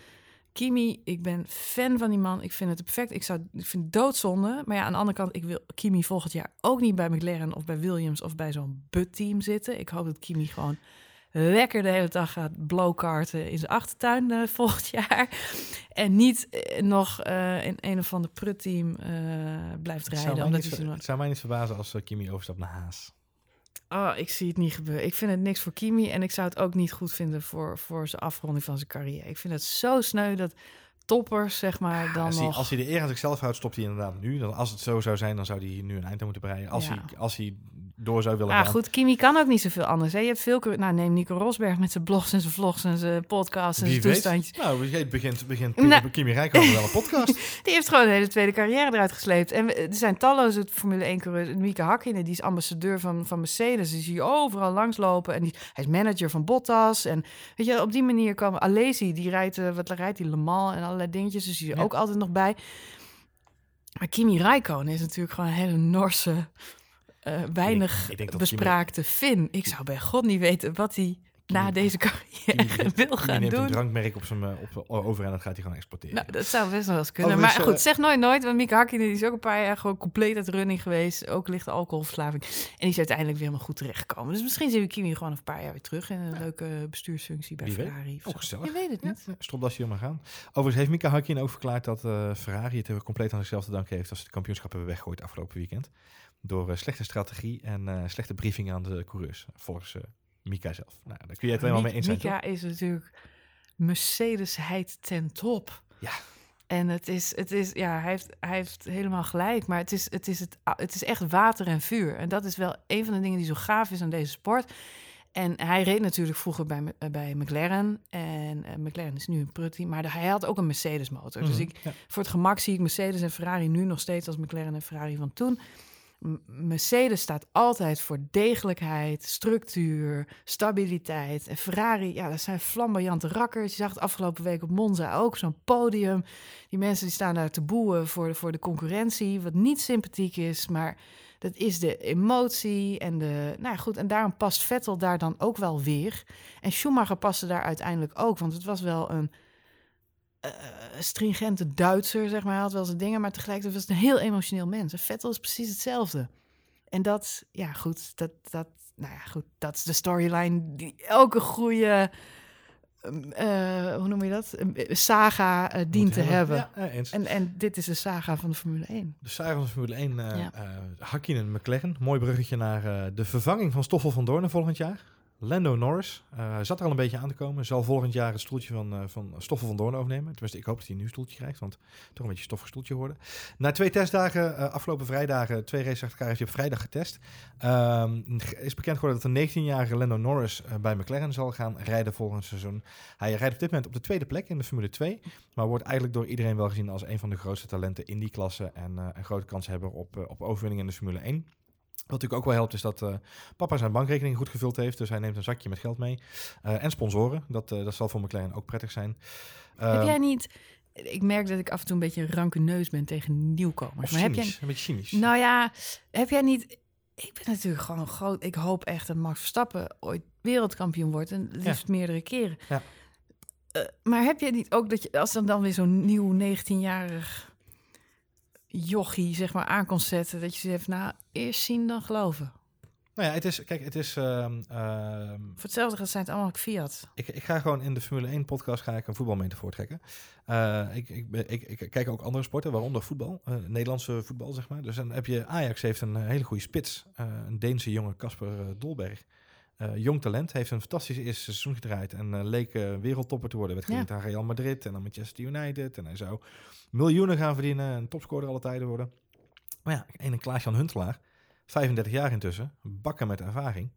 Kimi, ik ben fan van die man. Ik vind het perfect. Ik, zou, ik vind het doodzonde. Maar ja, aan de andere kant, ik wil Kimi volgend jaar ook niet bij McLaren of bij Williams of bij zo'n but-team zitten. Ik hoop dat Kimi gewoon lekker de hele dag gaat blowkarten in zijn achtertuin eh, (laughs) volgend jaar. En niet eh, nog eh, in een of ander prutteam blijft Het zou, rijden. mij Omdat niet, hij ver- zo... het zou mij niet verbazen als Kimi overstapt naar Haas. Oh, ik zie het niet gebeuren. Ik vind het niks voor Kimi en ik zou het ook niet goed vinden voor, voor zijn afronding van zijn carrière. Ik vind het zo sneu dat toppers, zeg maar, dan als, hij, als hij de eer aan zichzelf houdt, stopt hij inderdaad nu. Dan, als het zo zou zijn, dan zou hij nu een eind aan moeten breien. Als, Ja. hij, als hij door zou willen Ah, gaan. goed, Kimi kan ook niet zoveel anders. Hè? Je hebt veel... Nou, neem Nico Rosberg met zijn blogs en zijn vlogs en zijn podcasts en zijn weet. toestandjes. Nou, het begint, begint Nou. Kimi Räikkönen wel een podcast. (laughs) Die heeft gewoon de hele tweede carrière eruit gesleept. En er zijn talloze Formule 1 coureurs. Mieke Hakkinen, die is ambassadeur van, van Mercedes. Die zie je overal langslopen. En die, hij is manager van Bottas. En weet je, op die manier komen... Alesi, die rijdt, eh, wat rijdt die, Le Mans en allerlei dingetjes. Dus die is er Ja. ook altijd nog bij. Maar Kimi Räikkönen is natuurlijk gewoon een hele Norse... eh, weinig ik denk dat bespraakte Fin. Ik zou bij god niet weten wat hij na deze carrière (laughs) wil gaan neemt een drankmerk op zijn eh, op, over en dat gaat hij gewoon exporteren. Nou, dat zou best wel eens kunnen. Maar goed, eh, zeg nooit nooit. Want Mieke Hakkinen is ook een paar jaar gewoon compleet uit running geweest. Ook lichte alcoholverslaving. En die is uiteindelijk weer helemaal goed terechtgekomen. Dus misschien zien we Kimi gewoon een paar jaar weer terug in een leuke bestuursfunctie bij Wie weet. Ferrari. of Oh, zo. Je weet het niet. ja, stropdasje hier maar gaan. Overigens heeft Mika Hakkinen ook verklaard dat Ferrari het compleet aan zichzelf te danken heeft als ze het kampioenschap hebben weggegooid afgelopen weekend. Door eh, slechte strategie en eh, slechte briefing aan de coureurs, volgens eh, Mika zelf. Nou, daar kun je het helemaal mee eens zijn. Mika is natuurlijk Mercedesheid ten top. Ja. En het is, het is ja, hij heeft, hij heeft helemaal gelijk. Maar het is, het, is het, het is echt water en vuur. En dat is wel een van de dingen die zo gaaf is aan deze sport. En hij reed natuurlijk vroeger bij, bij McLaren. En McLaren is nu een prutty. Maar hij had ook een Mercedes motor. Dus Mhm, ik, ja. voor het gemak zie ik Mercedes en Ferrari nu nog steeds als McLaren en Ferrari van toen. Mercedes staat altijd voor degelijkheid, structuur, stabiliteit. En Ferrari, ja, dat zijn flamboyante rakkers. Je zag het afgelopen week op Monza ook, zo'n podium. Die mensen die staan daar te boeien voor de, voor de concurrentie, wat niet sympathiek is, maar dat is de emotie en de... Nou ja, goed, en daarom past Vettel daar dan ook wel weer. En Schumacher paste daar uiteindelijk ook, want het was wel een eh, stringente Duitser, zeg maar. Had wel zijn dingen, maar tegelijkertijd was het een heel emotioneel mens. En Vettel is precies hetzelfde. En dat, ja, goed, dat, dat, nou ja, goed, dat is de storyline die elke goede, ehm, eh, hoe noem je dat, saga eh, dient Moet te hebben. Ja. En, en dit is de saga van de Formule 1. De saga van de Formule 1, eh Ja. Hakkinen McLaren. Mooi bruggetje naar de vervanging van Stoffel van Doornen volgend jaar. Lando Norris eh, zat er al een beetje aan te komen. Zal volgend jaar het stoeltje van, eh, van Stoffel van Doornen overnemen. Tenminste, ik hoop dat hij een nieuw stoeltje krijgt. Want toch een beetje stoffig stoeltje worden. Na twee testdagen, eh, afgelopen vrijdagen, twee races achter elkaar, heeft hij op vrijdag getest. Ehm, is bekend geworden dat de 19-jarige Lando Norris bij McLaren zal gaan rijden volgend seizoen. Hij rijdt op dit moment op de tweede plek in de Formule 2. Maar wordt eigenlijk door iedereen wel gezien als een van de grootste talenten in die klasse. En een grote kans hebben op overwinning in de Formule 1. Wat natuurlijk ook wel helpt is dat eh, papa zijn bankrekening goed gevuld heeft. Dus hij neemt een zakje met geld mee. Eh, en sponsoren. Dat, eh, dat zal voor McLaren ook prettig zijn. heb Ehm, jij niet... Ik merk dat ik af en toe een beetje een ranke neus ben tegen nieuwkomers. Maar heb cynisch, jij, een beetje cynisch. nou ja, heb jij niet... Ik ben natuurlijk gewoon groot... Ik hoop echt dat Max Verstappen ooit wereldkampioen wordt. En liefst meerdere keren. Ja. Maar heb jij niet ook dat je... Als er dan weer zo'n nieuw 19-jarig jochie zeg maar aan kon zetten... dat je zegt, nou, eerst zien dan geloven. Nou ja, het is, kijk, het is... ehm, Voor hetzelfde gaat zijn het allemaal Fiat. ik, ik ga gewoon in de Formule 1 podcast ga ik een voetbalmetafoor trekken. Eh, ik, ik, ben- ik, ik kijk ook andere sporten, waaronder voetbal. eh, Nederlandse voetbal, zeg maar. Dus dan heb je... Ajax heeft een eh, hele goede spits. een Deense jongen, Casper Dolberg. Eh, jong talent, heeft een fantastisch eerste seizoen gedraaid en eh, leek eh, wereldtopper te worden. Werd Ja. gelinkt aan Real Madrid en dan Manchester United. En hij zou miljoenen gaan verdienen en topscorer alle tijden worden. Maar ja, en een Klaas-Jan Huntelaar, 35 jaar intussen, bakken met ervaring.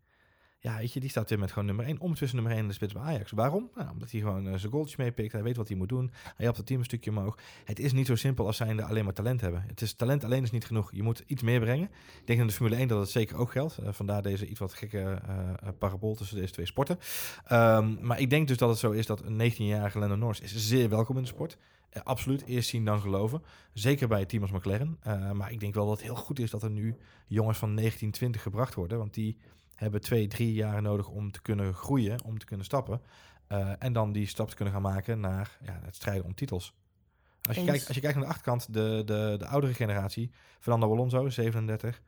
Ja, weet je, die staat weer met gewoon nummer 1. Om tussen nummer 1 en de spits bij Ajax. Waarom? Nou, omdat hij gewoon uh, zijn goaltjes meepikt. Hij weet wat hij moet doen. Hij helpt het team een stukje omhoog. Het is niet zo simpel als zijnde alleen maar talent hebben. Het is, talent alleen is niet genoeg. Je moet iets meer brengen. Ik denk in de Formule 1 dat het zeker ook geldt. Uh, vandaar deze iets wat gekke uh, parabool tussen deze twee sporten. Um, maar ik denk dus dat het zo is dat een 19-jarige Lennon Norris is zeer welkom in de sport. Absoluut, eerst zien dan geloven. Zeker bij het team als McLaren. Maar ik denk wel dat het heel goed is dat er nu jongens van 19, 20 gebracht worden. Want die hebben twee, drie jaar nodig om te kunnen groeien, om te kunnen stappen. Uh, en dan die stap te kunnen gaan maken naar ja, het strijden om titels. Als je, kijkt, als je kijkt naar de achterkant, de, de, de oudere generatie, Fernando Alonso, 37.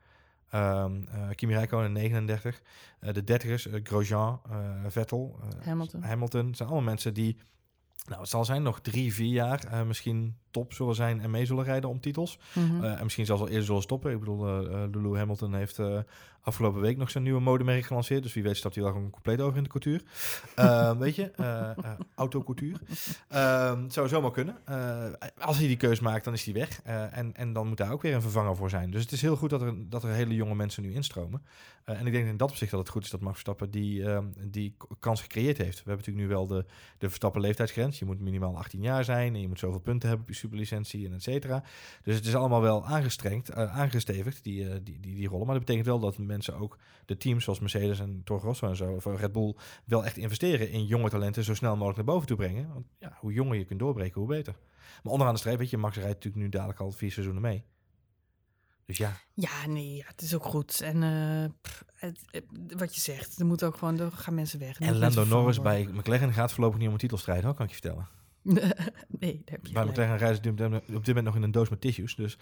Um, uh, Kimi Räikkönen 39. Uh, de dertigers, uh, Grosjean, Vettel, Hamilton. Hamilton. zijn allemaal mensen die, nou het zal zijn, nog drie, vier jaar misschien top zullen zijn en mee zullen rijden om titels. Mhm. Mm -hmm. en misschien zelfs al eerder zullen stoppen. Ik bedoel, Lulu Hamilton heeft afgelopen week nog zijn nieuwe modemerk gelanceerd. Dus wie weet stapt hij wel gewoon compleet over in de couture. Uh, (laughs) weet je, uh, uh, autocouture. het zou zomaar kunnen. als hij die keus maakt, dan is hij weg. en, en dan moet daar ook weer een vervanger voor zijn. Dus het is heel goed dat er, dat er hele jonge mensen nu instromen. en ik denk in dat opzicht dat het goed is dat Max Verstappen die, die kans gecreëerd heeft. We hebben natuurlijk nu wel de, de Verstappen leeftijdsgrens. Je moet minimaal 18 jaar zijn en je moet zoveel punten hebben op superlicentie en et cetera. Dus het is allemaal wel aangestrengd, aangestevigd, die, die, die, die rollen. Maar dat betekent wel dat mensen ook de teams zoals Mercedes en Toro Rosso en zo, of Red Bull, wel echt investeren in jonge talenten zo snel mogelijk naar boven toe brengen. Want ja, hoe jonger je kunt doorbreken, hoe beter. Maar onderaan de streep, weet je, Max rijdt natuurlijk nu dadelijk al vier seizoenen mee. Dus ja. Ja, nee, het is ook goed. En uh, pff, het, het, wat je zegt, er moet ook gewoon, er gaan mensen weg. En Lando Norris bij McLaren gaat voorlopig niet om een titel strijden, hoor, kan ik je vertellen. (laughs) nee, daar heb je Bij McLaren rijden ze op dit moment nog in een doos met tissues, dus...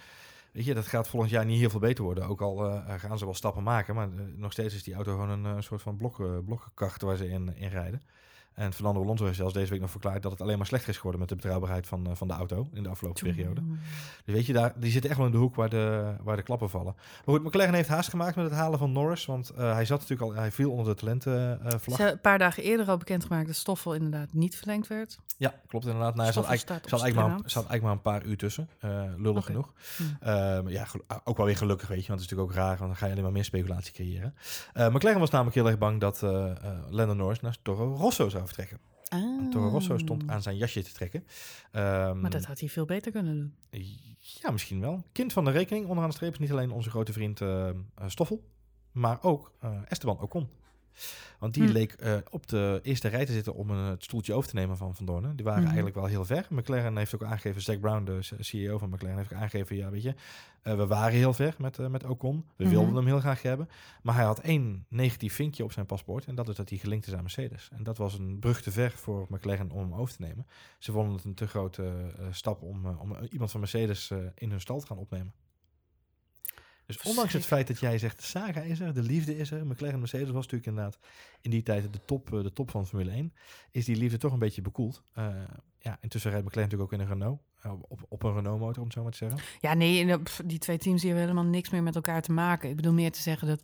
Weet je, dat gaat volgend jaar niet heel veel beter worden. Ook al uh, gaan ze wel stappen maken. Maar uh, nog steeds is die auto gewoon een uh, soort van blok, blokkenkracht waar ze in, in rijden. En Fernando Alonso heeft zelfs deze week nog verklaard dat het alleen maar slechter is geworden met de betrouwbaarheid van, van de auto in de afgelopen periode. Dus weet je, daar, die zitten echt wel in de hoek waar de, waar de klappen vallen. Maar goed, McLaren heeft haast gemaakt met het halen van Norris. Want hij zat natuurlijk al, hij viel onder de talentenvlag. Ze een paar dagen eerder al bekendgemaakt dat Stoffel inderdaad niet verlengd werd. Ja, klopt inderdaad. Nou, er zat eigenlijk, zat, eigenlijk maar, zat eigenlijk maar een paar uur tussen. Uh, lullig okay. genoeg. Hmm. Uh, ja, ook wel weer gelukkig, weet je. Want het is natuurlijk ook raar, want dan ga je alleen maar meer speculatie creëren. Uh, McLaren was namelijk heel erg bang dat Lando Norris naar Toro Rosso zou vertrekken. Ah. Toro Rosso stond aan zijn jasje te trekken. Um, maar dat had hij veel beter kunnen doen. Ja, misschien wel. Kind van de rekening onderaan de streep is niet alleen onze grote vriend Stoffel, maar ook Esteban Ocon. Want die hm. leek uh, op de eerste rij te zitten om een, het stoeltje over te nemen van Van Doornen. Die waren hm. eigenlijk wel heel ver. McLaren heeft ook aangegeven, Zack Brown, de CEO van McLaren, heeft ook aangegeven, ja weet je, uh, we waren heel ver met, uh, met Ocon. We Mhm. wilden hem heel graag hebben. Maar hij had één negatief vinkje op zijn paspoort. En dat is dat hij gelinkt is aan Mercedes. En dat was een brug te ver voor McLaren om hem over te nemen. Ze vonden het een te grote uh, stap om, om iemand van Mercedes in hun stal te gaan opnemen. Dus ondanks het feit dat jij zegt, de saga is er, de liefde is er. McLaren Mercedes was natuurlijk inderdaad in die tijd de top, de top van Formule 1. Is die liefde toch een beetje bekoeld. Uh, ja, intussen rijdt McLaren natuurlijk ook in een Renault. Uh, op, op een Renault motor, om het zo maar te zeggen. Ja, nee, die twee teams die hebben helemaal niks meer met elkaar te maken. Ik bedoel meer te zeggen dat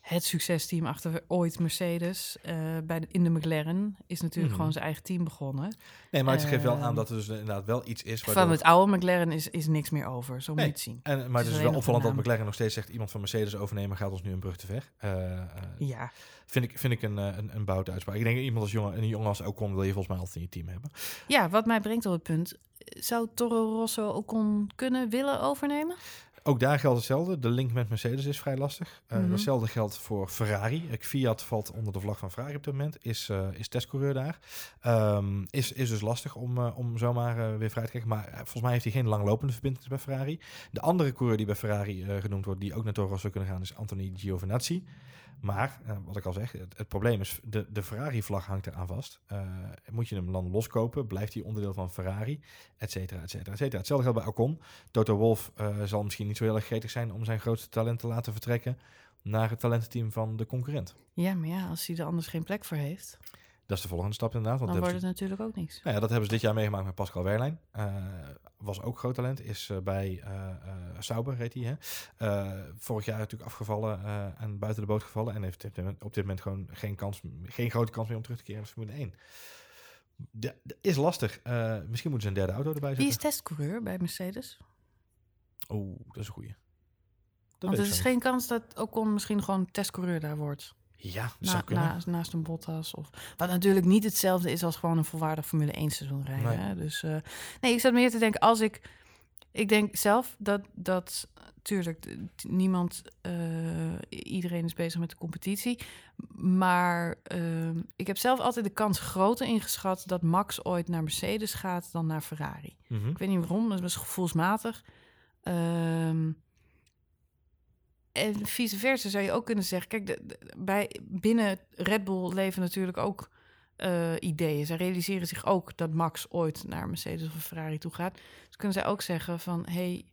het succesteam achter ooit Mercedes uh, bij de, in de McLaren is natuurlijk mm. gewoon zijn eigen team begonnen. Nee, maar het uh, geeft wel aan dat er dus inderdaad wel iets is. Van het oude McLaren is, is niks meer over, zo nee. moet je het zien. En, maar het is, is wel opvallend dat McLaren nog steeds zegt, iemand van Mercedes overnemen gaat ons nu een brug te ver. Uh, ja. Vind ik, vind ik een, een, een boute uitspraak. Ik denk iemand als jongen, een jongen als Ocon wil je volgens mij altijd in je team hebben. Ja, wat mij brengt op het punt, zou Toro Rosso Ocon kunnen willen overnemen? Ook daar geldt hetzelfde. De link met Mercedes is vrij lastig. Uh, mm-hmm. Hetzelfde geldt voor Ferrari. Fiat valt onder de vlag van Ferrari op dit moment. Is, uh, is testcoureur daar. Um, is, is dus lastig om, uh, om zomaar weer vrij te krijgen. Maar volgens mij heeft hij geen langlopende verbindenis bij Ferrari. De andere coureur die bij Ferrari genoemd wordt, die ook naar Toro Rosso kunnen gaan, is Anthony Giovinazzi. Maar, uh, wat ik al zeg, het, probleem is, de, de Ferrari-vlag hangt eraan vast. Uh, moet je hem dan loskopen, blijft hij onderdeel van Ferrari, et cetera, et cetera, et cetera. Hetzelfde geldt bij Ocon. Toto Wolff uh, zal misschien niet zo heel erg gretig zijn om zijn grootste talent te laten vertrekken naar het talententeam van de concurrent. Ja, maar ja, als hij er anders geen plek voor heeft... Dat is de volgende stap inderdaad. Want dan wordt het ze... natuurlijk ook niks. Nou ja, dat hebben ze dit jaar meegemaakt met Pascal Wehrlein. Uh, was ook groot talent. Is uh, bij uh, Sauber, reed hij. Vorig jaar natuurlijk afgevallen en buiten de boot gevallen. En heeft op dit moment gewoon geen, kans, geen grote kans meer om terug te keren naar Formule 1. De, de is lastig. misschien moeten ze een derde auto erbij zetten. Wie is testcoureur bij Mercedes? Oeh, dat is een goeie. Dat Want er is geen kans dat Ocon misschien gewoon testcoureur daar wordt. Ja, dat Na- naast, naast een Bottas. Of, wat natuurlijk niet hetzelfde is als gewoon een volwaardig Formule 1 seizoen rijden. Nee. Hè? Dus eh, nee, ik zat meer te denken, als ik... Ik denk zelf dat, dat tuurlijk, niemand, eh, iedereen is bezig met de competitie. Maar ehm, ik heb zelf altijd de kans groter ingeschat dat Max ooit naar Mercedes gaat dan naar Ferrari. Mhm. Ik weet niet waarom, dat was gevoelsmatig. Ehm, en vice versa zou je ook kunnen zeggen. Kijk, de, de- bij, binnen Red Bull leven natuurlijk ook eh, ideeën. Zij realiseren zich ook dat Max ooit naar Mercedes of Ferrari toe gaat. Dus kunnen zij ook zeggen van... hey,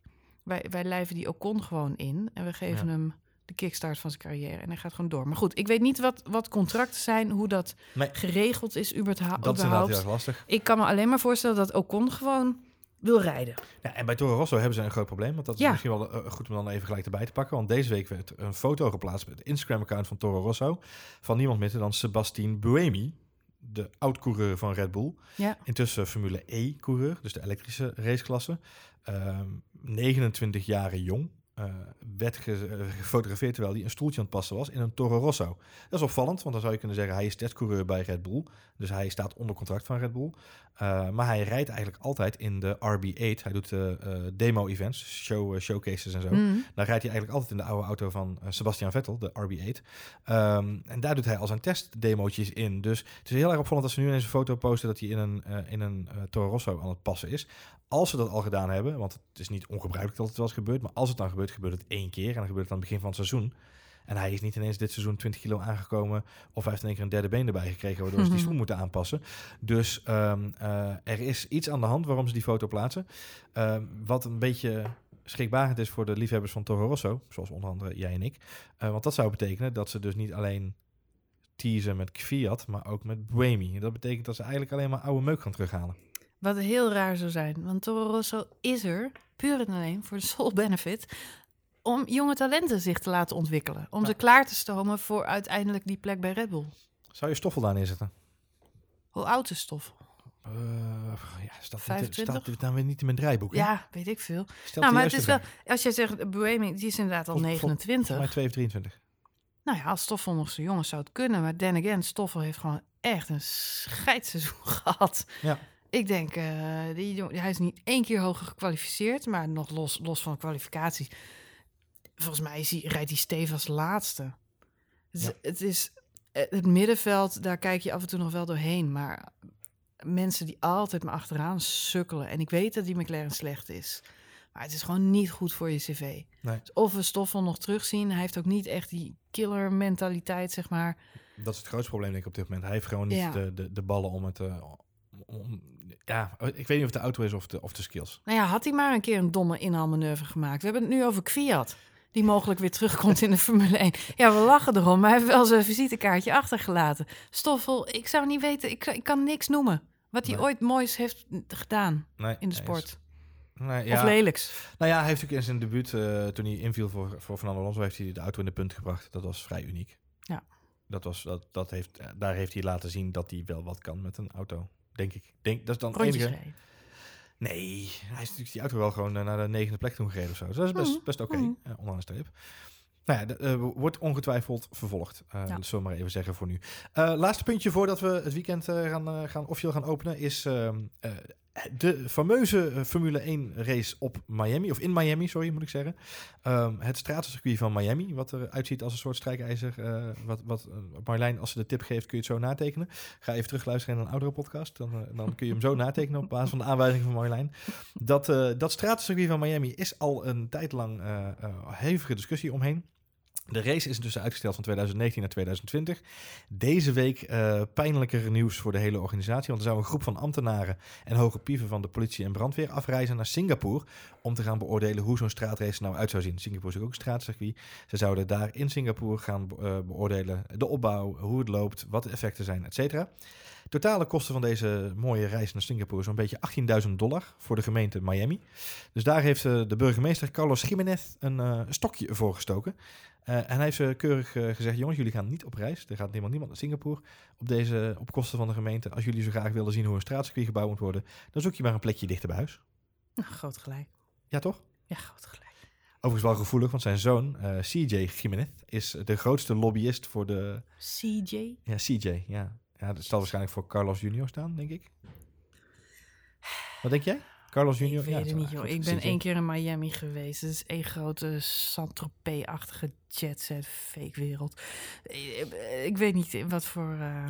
wij, wij lijven die Ocon gewoon in... en we geven Ja. hem de kickstart van zijn carrière. En hij gaat gewoon door. Maar goed, ik weet niet wat, wat contracten zijn... hoe dat Nee, geregeld is überha- dat is inderdaad heel erg lastig. Ik kan me alleen maar voorstellen dat Ocon gewoon wil rijden. Ja, en bij Toro Rosso hebben ze een groot probleem. Want dat is Ja. misschien wel eh, goed om dan even gelijk erbij te pakken. Want deze week werd een foto geplaatst op het Instagram-account van Toro Rosso. Van niemand minder dan Sebastien Buemi. De oud-coureur van Red Bull. Ja. Intussen Formule E-coureur, dus de elektrische raceklasse. Ehm 29 jaar jong. Eh, werd eh, gefotografeerd terwijl hij een stoeltje aan het passen was in een Toro Rosso. Dat is opvallend, want dan zou je kunnen zeggen hij is testcoureur bij Red Bull. Dus hij staat onder contract van Red Bull. Uh, maar hij rijdt eigenlijk altijd in de RB8. Hij doet uh, uh, demo-events, show, showcases en zo. Mm. Dan rijdt hij eigenlijk altijd in de oude auto van uh, Sebastian Vettel, de RB8. Um, en daar doet hij al zijn testdemootjes in. Dus het is heel erg opvallend dat ze nu ineens een foto posten dat hij in een, uh, in een Toro Rosso aan het passen is. Als ze dat al gedaan hebben, want het is niet ongebruikelijk dat het wel eens gebeurt, maar als het dan gebeurt, gebeurt het één keer. En dan gebeurt het aan het begin van het seizoen. En hij is niet ineens dit seizoen 20 kilo aangekomen. Of hij heeft in één keer een derde been erbij gekregen. Waardoor ze die (laughs) stoel moeten aanpassen. Dus um, uh, er is iets aan de hand waarom ze die foto plaatsen. Uh, wat een beetje schrikbarend is voor de liefhebbers van Toro Rosso. Zoals onder andere jij en ik. Uh, want dat zou betekenen dat ze dus niet alleen teasen met Fiat. Maar ook met Buemi. Dat betekent dat ze eigenlijk alleen maar oude meuk gaan terughalen. Wat heel raar zou zijn. Want Toro Rosso is er puur en alleen voor de sole benefit om jonge talenten zich te laten ontwikkelen. Om ja. ze klaar te stomen voor uiteindelijk die plek bij Red Bull. Zou je Stoffel daar neerzetten? Hoe oud is Stoffel? Uh, ja, staat, 25? staat dan weer niet in mijn draaiboek? Hè? Ja, weet ik veel. Stelt nou, maar het is wel, als jij zegt, Buemi, die is inderdaad al 29. Volgens mij 2 of 23. Nou ja, als Stoffel nog zo jong is, zou het kunnen. Maar then again, Stoffel heeft gewoon echt een scheidsseizoen (laughs) gehad. Ja. Ik denk, uh, die, hij is niet één keer hoger gekwalificeerd, maar nog los, los van de kwalificatie. Volgens mij is hij, rijdt hij stevig als laatste. Het, ja. het is het middenveld, daar kijk je af en toe nog wel doorheen. Maar mensen die altijd maar achteraan sukkelen. En ik weet dat die McLaren slecht is. Maar het is gewoon niet goed voor je cv. Nee. Dus of we Stoffel nog terugzien. Hij heeft ook niet echt die killer mentaliteit, zeg maar. Dat is het grootste probleem denk ik op dit moment. Hij heeft gewoon niet ja. de, de, de ballen om het... Uh, om, ja, ik weet niet of de auto is of de, of de skills. Nou ja, had hij maar een keer een domme inhaalmanoeuvre gemaakt. We hebben het nu over Kwiat. Die mogelijk weer terugkomt in de Formule 1. Ja, we lachen erom, maar hij heeft wel zijn visitekaartje achtergelaten. Stoffel, ik zou niet weten, ik, ik kan niks noemen. Wat hij nee. ooit moois heeft gedaan nee, in de sport. Nee, ja. Of lelijks. Nou ja, hij heeft natuurlijk in zijn debuut, uh, toen hij inviel voor, voor Fernando Alonso, heeft hij de auto in de punt gebracht. Dat was vrij uniek. Ja. Dat was, dat, dat heeft, daar heeft hij laten zien dat hij wel wat kan met een auto, denk ik. Denk, dat is dan enige... Rijden. Nee, hij is natuurlijk die auto wel gewoon uh, naar de negende plek toen gereden of zo. Dus dat is best, best oké, okay, mm. uh, onderaan de streep. Nou ja, de, uh, wordt ongetwijfeld vervolgd. Uh, ja. Dat zullen we maar even zeggen voor nu. Uh, laatste puntje voordat we het weekend gaan, gaan officieel gaan openen is ehm, de fameuze Formule 1 race op Miami. Of in Miami, sorry moet ik zeggen. Um, het stratencircuit van Miami, wat eruit ziet als een soort strijkijzer. wat, wat Marlijn, als ze de tip geeft, kun je het zo natekenen. Ga even terugluisteren naar een oudere podcast. Dan, dan kun je hem zo natekenen op basis van de aanwijzing van Marlijn. Dat, dat stratencircuit van Miami is al een tijd lang hevige discussie omheen. De race is intussen uitgesteld van 2019 naar 2020. Deze week uh, nieuws voor de hele organisatie. Want er zou een groep van ambtenaren en hoge pieven van de politie en brandweer afreizen naar Singapore. Om te gaan beoordelen hoe zo'n straatrace nou uit zou zien. Singapore is ook een straatcircuit. Ze zouden daar in Singapore gaan uh, beoordelen de opbouw, hoe het loopt, wat de effecten zijn, et cetera. Totale kosten van deze mooie reis naar Singapore is zo'n beetje 18.000 dollar voor de gemeente Miami. Dus daar heeft uh, de burgemeester Carlos Jiménez een uh, stokje voor gestoken. Uh, en hij heeft uh, keurig uh, gezegd: jongens, jullie gaan niet op reis. Er gaat niemand, niemand naar Singapore op, deze, op kosten van de gemeente. Als jullie zo graag willen zien hoe een straatcircuit gebouwd moet worden, dan zoek je maar een plekje dichter bij huis. Nou, groot gelijk. Ja, toch? Ja, groot gelijk. Overigens wel gevoelig, want zijn zoon, eh, CJ Jimenez, is de grootste lobbyist voor de... CJ? Ja, CJ, ja. Ja, dat zal waarschijnlijk voor Carlos Junior staan, denk ik. (sighs) Wat denk jij? Carlos Junior? Ik weet ja, het zou niet, joh. goed, Ik ben één keer in Miami geweest. Het is één grote Saint-Tropez-achtige jetset fake wereld. Ik, ik weet niet in wat voor eh,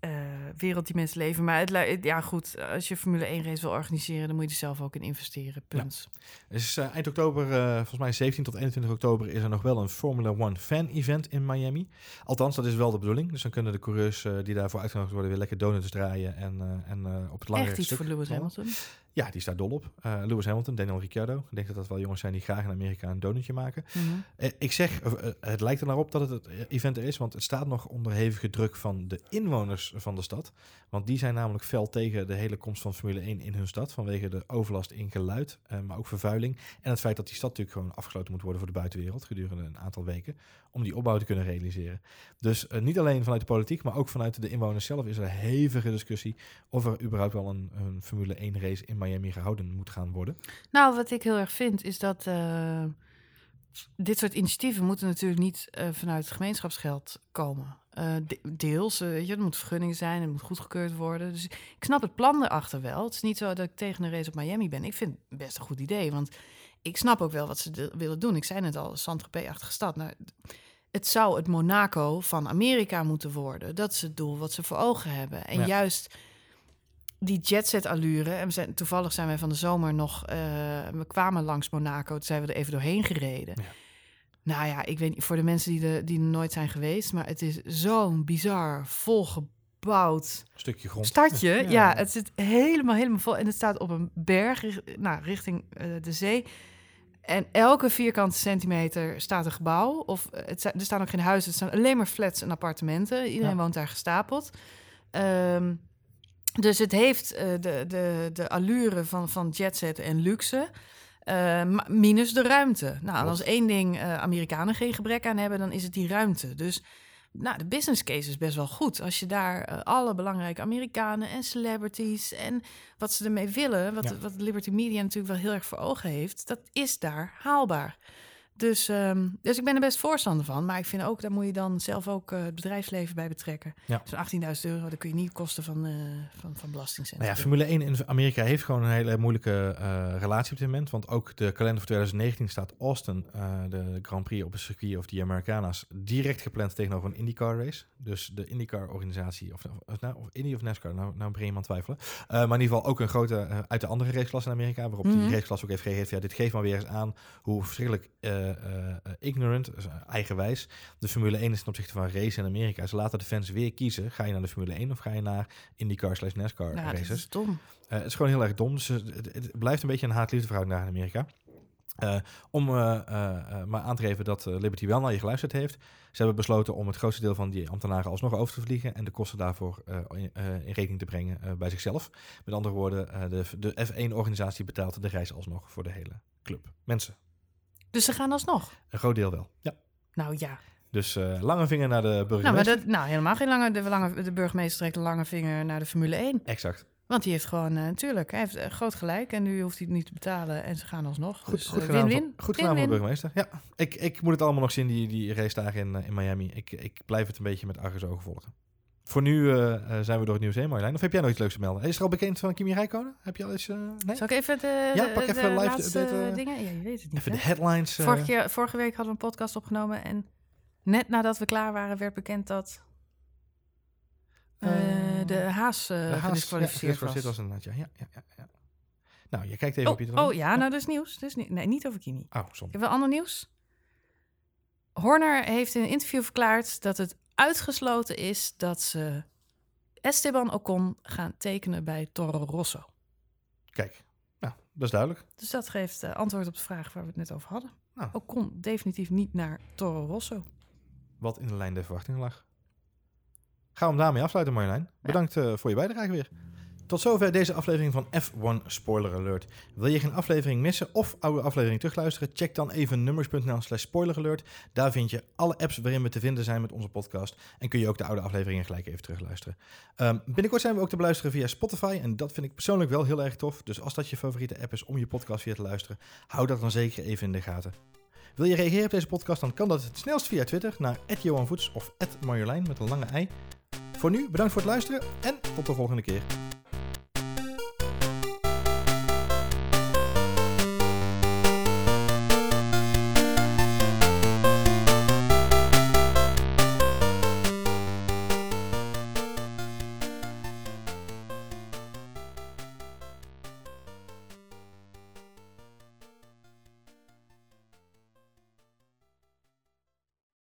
eh, wereld die mensen leven. Maar het, ja, goed. Als je Formule 1 race wil organiseren, dan moet je er zelf ook in investeren. Punt. Dus eind oktober, eh, volgens mij 17 tot 21 oktober, is er nog wel een Formula One fan-event in Miami. Althans, dat is wel de bedoeling. Dus dan kunnen de coureurs die daarvoor uitgenodigd worden weer lekker donuts draaien en, en op het lange Echt iets stuk voor Lewis. Hamilton. Ja, die staat dol op. Eh, Lewis Hamilton, Daniel Ricciardo. Ik denk dat dat wel jongens zijn die graag in Amerika een donutje maken. Mhm. Eh, ik zeg, eh, het lijkt er naar op dat het het event er is, want het staat nog onder hevige druk van de inwoners van de stad. Want die zijn namelijk fel tegen de hele komst van Formule 1 in hun stad, vanwege de overlast in geluid, maar ook vervuiling. En het feit dat die stad natuurlijk gewoon afgesloten moet worden voor de buitenwereld gedurende een aantal weken, om die opbouw te kunnen realiseren. Dus niet alleen vanuit de politiek, maar ook vanuit de inwoners zelf is er een hevige discussie of er überhaupt wel een, een Formule 1 race in Miami gehouden moet gaan worden. Nou, wat ik heel erg vind, is dat eh, dit soort initiatieven moeten natuurlijk niet eh, vanuit het gemeenschapsgeld komen. Eh, de- deels, weet je, er moet vergunningen zijn, het moet goedgekeurd worden. Dus ik snap het plan erachter wel. Het is niet zo dat ik tegen een race op Miami ben. Ik vind het best een goed idee, want ik snap ook wel wat ze willen doen. Ik zei net al, Saint-Tropez-achtige stad. Nou, het zou het Monaco van Amerika moeten worden. Dat is het doel wat ze voor ogen hebben. En Ja. juist die jetset-allure. En we zijn, toevallig zijn wij van de zomer nog... eh, we kwamen langs Monaco, toen zijn we er even doorheen gereden. Ja. Nou ja, ik weet niet, voor de mensen die, er die er nooit zijn geweest... maar het is zo'n bizar, volgebouwd stukje grond. stadje. (laughs) Ja. Ja. het zit helemaal, helemaal vol. En het staat op een berg, nou, richting eh, de zee. En elke vierkante centimeter staat een gebouw. Of eh, het, er staan ook geen huizen, het staan alleen maar flats en appartementen. Iedereen Ja. woont daar gestapeld. Ehm, dus het heeft eh, de, de, de allure van, van jetset en luxe. eh, minus de ruimte. Nou, als één ding eh, Amerikanen geen gebrek aan hebben, dan is het die ruimte. Dus nou, de business case is best wel goed. Als je daar alle belangrijke Amerikanen en celebrities en wat ze ermee willen, wat, Ja. wat Liberty Media natuurlijk wel heel erg voor ogen heeft, dat is daar haalbaar. Dus, ehm, dus ik ben er best voorstander van. Maar ik vind ook, daar moet je dan zelf ook eh, het bedrijfsleven bij betrekken. Ja. Zo'n 18.000 euro, dat kun je niet kosten van, eh van, van belastingcenten. Nou ja, Formule 1 in Amerika heeft gewoon een hele moeilijke eh, relatie op dit moment. Want ook de kalender voor 2019 staat Austin, de Grand Prix op het circuit of die Americana's, direct gepland tegenover een IndyCar race. Dus de IndyCar-organisatie, of, of, nou, of Indy of NASCAR, nou, nou begin je aan twijfelen. Maar in ieder geval ook een grote uit de andere raceklasse in Amerika, waarop Mhm. die raceklasse ook heeft gegeven, ja, dit geeft maar weer eens aan hoe verschrikkelijk ignorant, dus, eh, eigenwijs, de Formule 1 is ten opzichte van race in Amerika. Ze laten de fans weer kiezen, ga je naar de Formule 1 of ga je naar IndyCar slash NASCAR ja, dat races. is dom. Eh, het is gewoon heel erg dom. Dus het, blijft een beetje een haat-liefde verhouding daar in Amerika. Eh, om eh, eh, eh, maar aan te geven dat eh, Liberty wel naar je geluisterd heeft. Ze hebben besloten om het grootste deel van die ambtenaren alsnog over te vliegen en de kosten daarvoor eh, in, eh, in rekening te brengen eh, bij zichzelf. Met andere woorden, eh, de, de F1-organisatie betaalt de reis alsnog voor de hele club. Mensen. Dus ze gaan alsnog. Een groot deel wel. Ja. Nou ja. Dus eh, lange vinger naar de Nou, maar burgemeester. dat, nou, helemaal geen lange, de, lange. De burgemeester trekt een lange vinger naar de Formule 1. Exact. Want die heeft gewoon, eh, natuurlijk, hij heeft eh, groot gelijk. En nu hoeft hij het niet te betalen en ze gaan alsnog. Goed, dus, goed eh, gedaan, win-win. voor, goed gedaan voor de burgemeester. Ja, ik, ik moet het allemaal nog zien, die, die race dagen in, eh, in Miami. Ik, ik blijf het een beetje met argusogen volgen. Voor nu eh, eh, zijn we door het nieuws heen, Marjolein. Of heb jij nog iets leuks te melden? Is er al bekend van Kimi Räikkönen? Heb je al iets? eh, nee? Zal ik even de, Ja, pak de even live de laatste update, eh, dingen? Ja, je weet het niet. Even de headlines. Vorige, keer- vorige week hadden we een podcast opgenomen en net nadat we klaar waren werd bekend dat de Haas de Haas- gedisqualificeerd ja, was. was inderdaad, ja. ja, ja, ja. Nou, je kijkt even Oh, op je oh ja, nou dat is nieuws. Dat is nie- nee, niet over Kimi. Oh, som. Ik heb wel ander nieuws. Horner heeft in een interview verklaard dat het uitgesloten is dat ze Esteban Ocon gaan tekenen bij Toro Rosso. Kijk, nou, dat is duidelijk. Dus dat geeft eh, antwoord op de vraag waar we het net over hadden. Nou. Ocon definitief niet naar Toro Rosso. Wat in de lijn der verwachtingen lag. Gaan we hem daarmee afsluiten, Marjolein. Bedankt eh, voor je bijdrage weer. Tot zover deze aflevering van F1 Spoiler Alert. Wil je geen aflevering missen of oude aflevering terugluisteren? Check dan even nummers.nl slash spoileralert. Daar vind je alle apps waarin we te vinden zijn met onze podcast. En kun je ook de oude afleveringen gelijk even terugluisteren. Ehm, binnenkort zijn we ook te beluisteren via Spotify. En dat vind ik persoonlijk wel heel erg tof. Dus als dat je favoriete app is om je podcast via te luisteren, hou dat dan zeker even in de gaten. Wil je reageren op deze podcast, dan kan dat het snelst via Twitter naar @johanvoets of @marjolein met een lange ei. Voor nu, bedankt voor het luisteren en tot de volgende keer.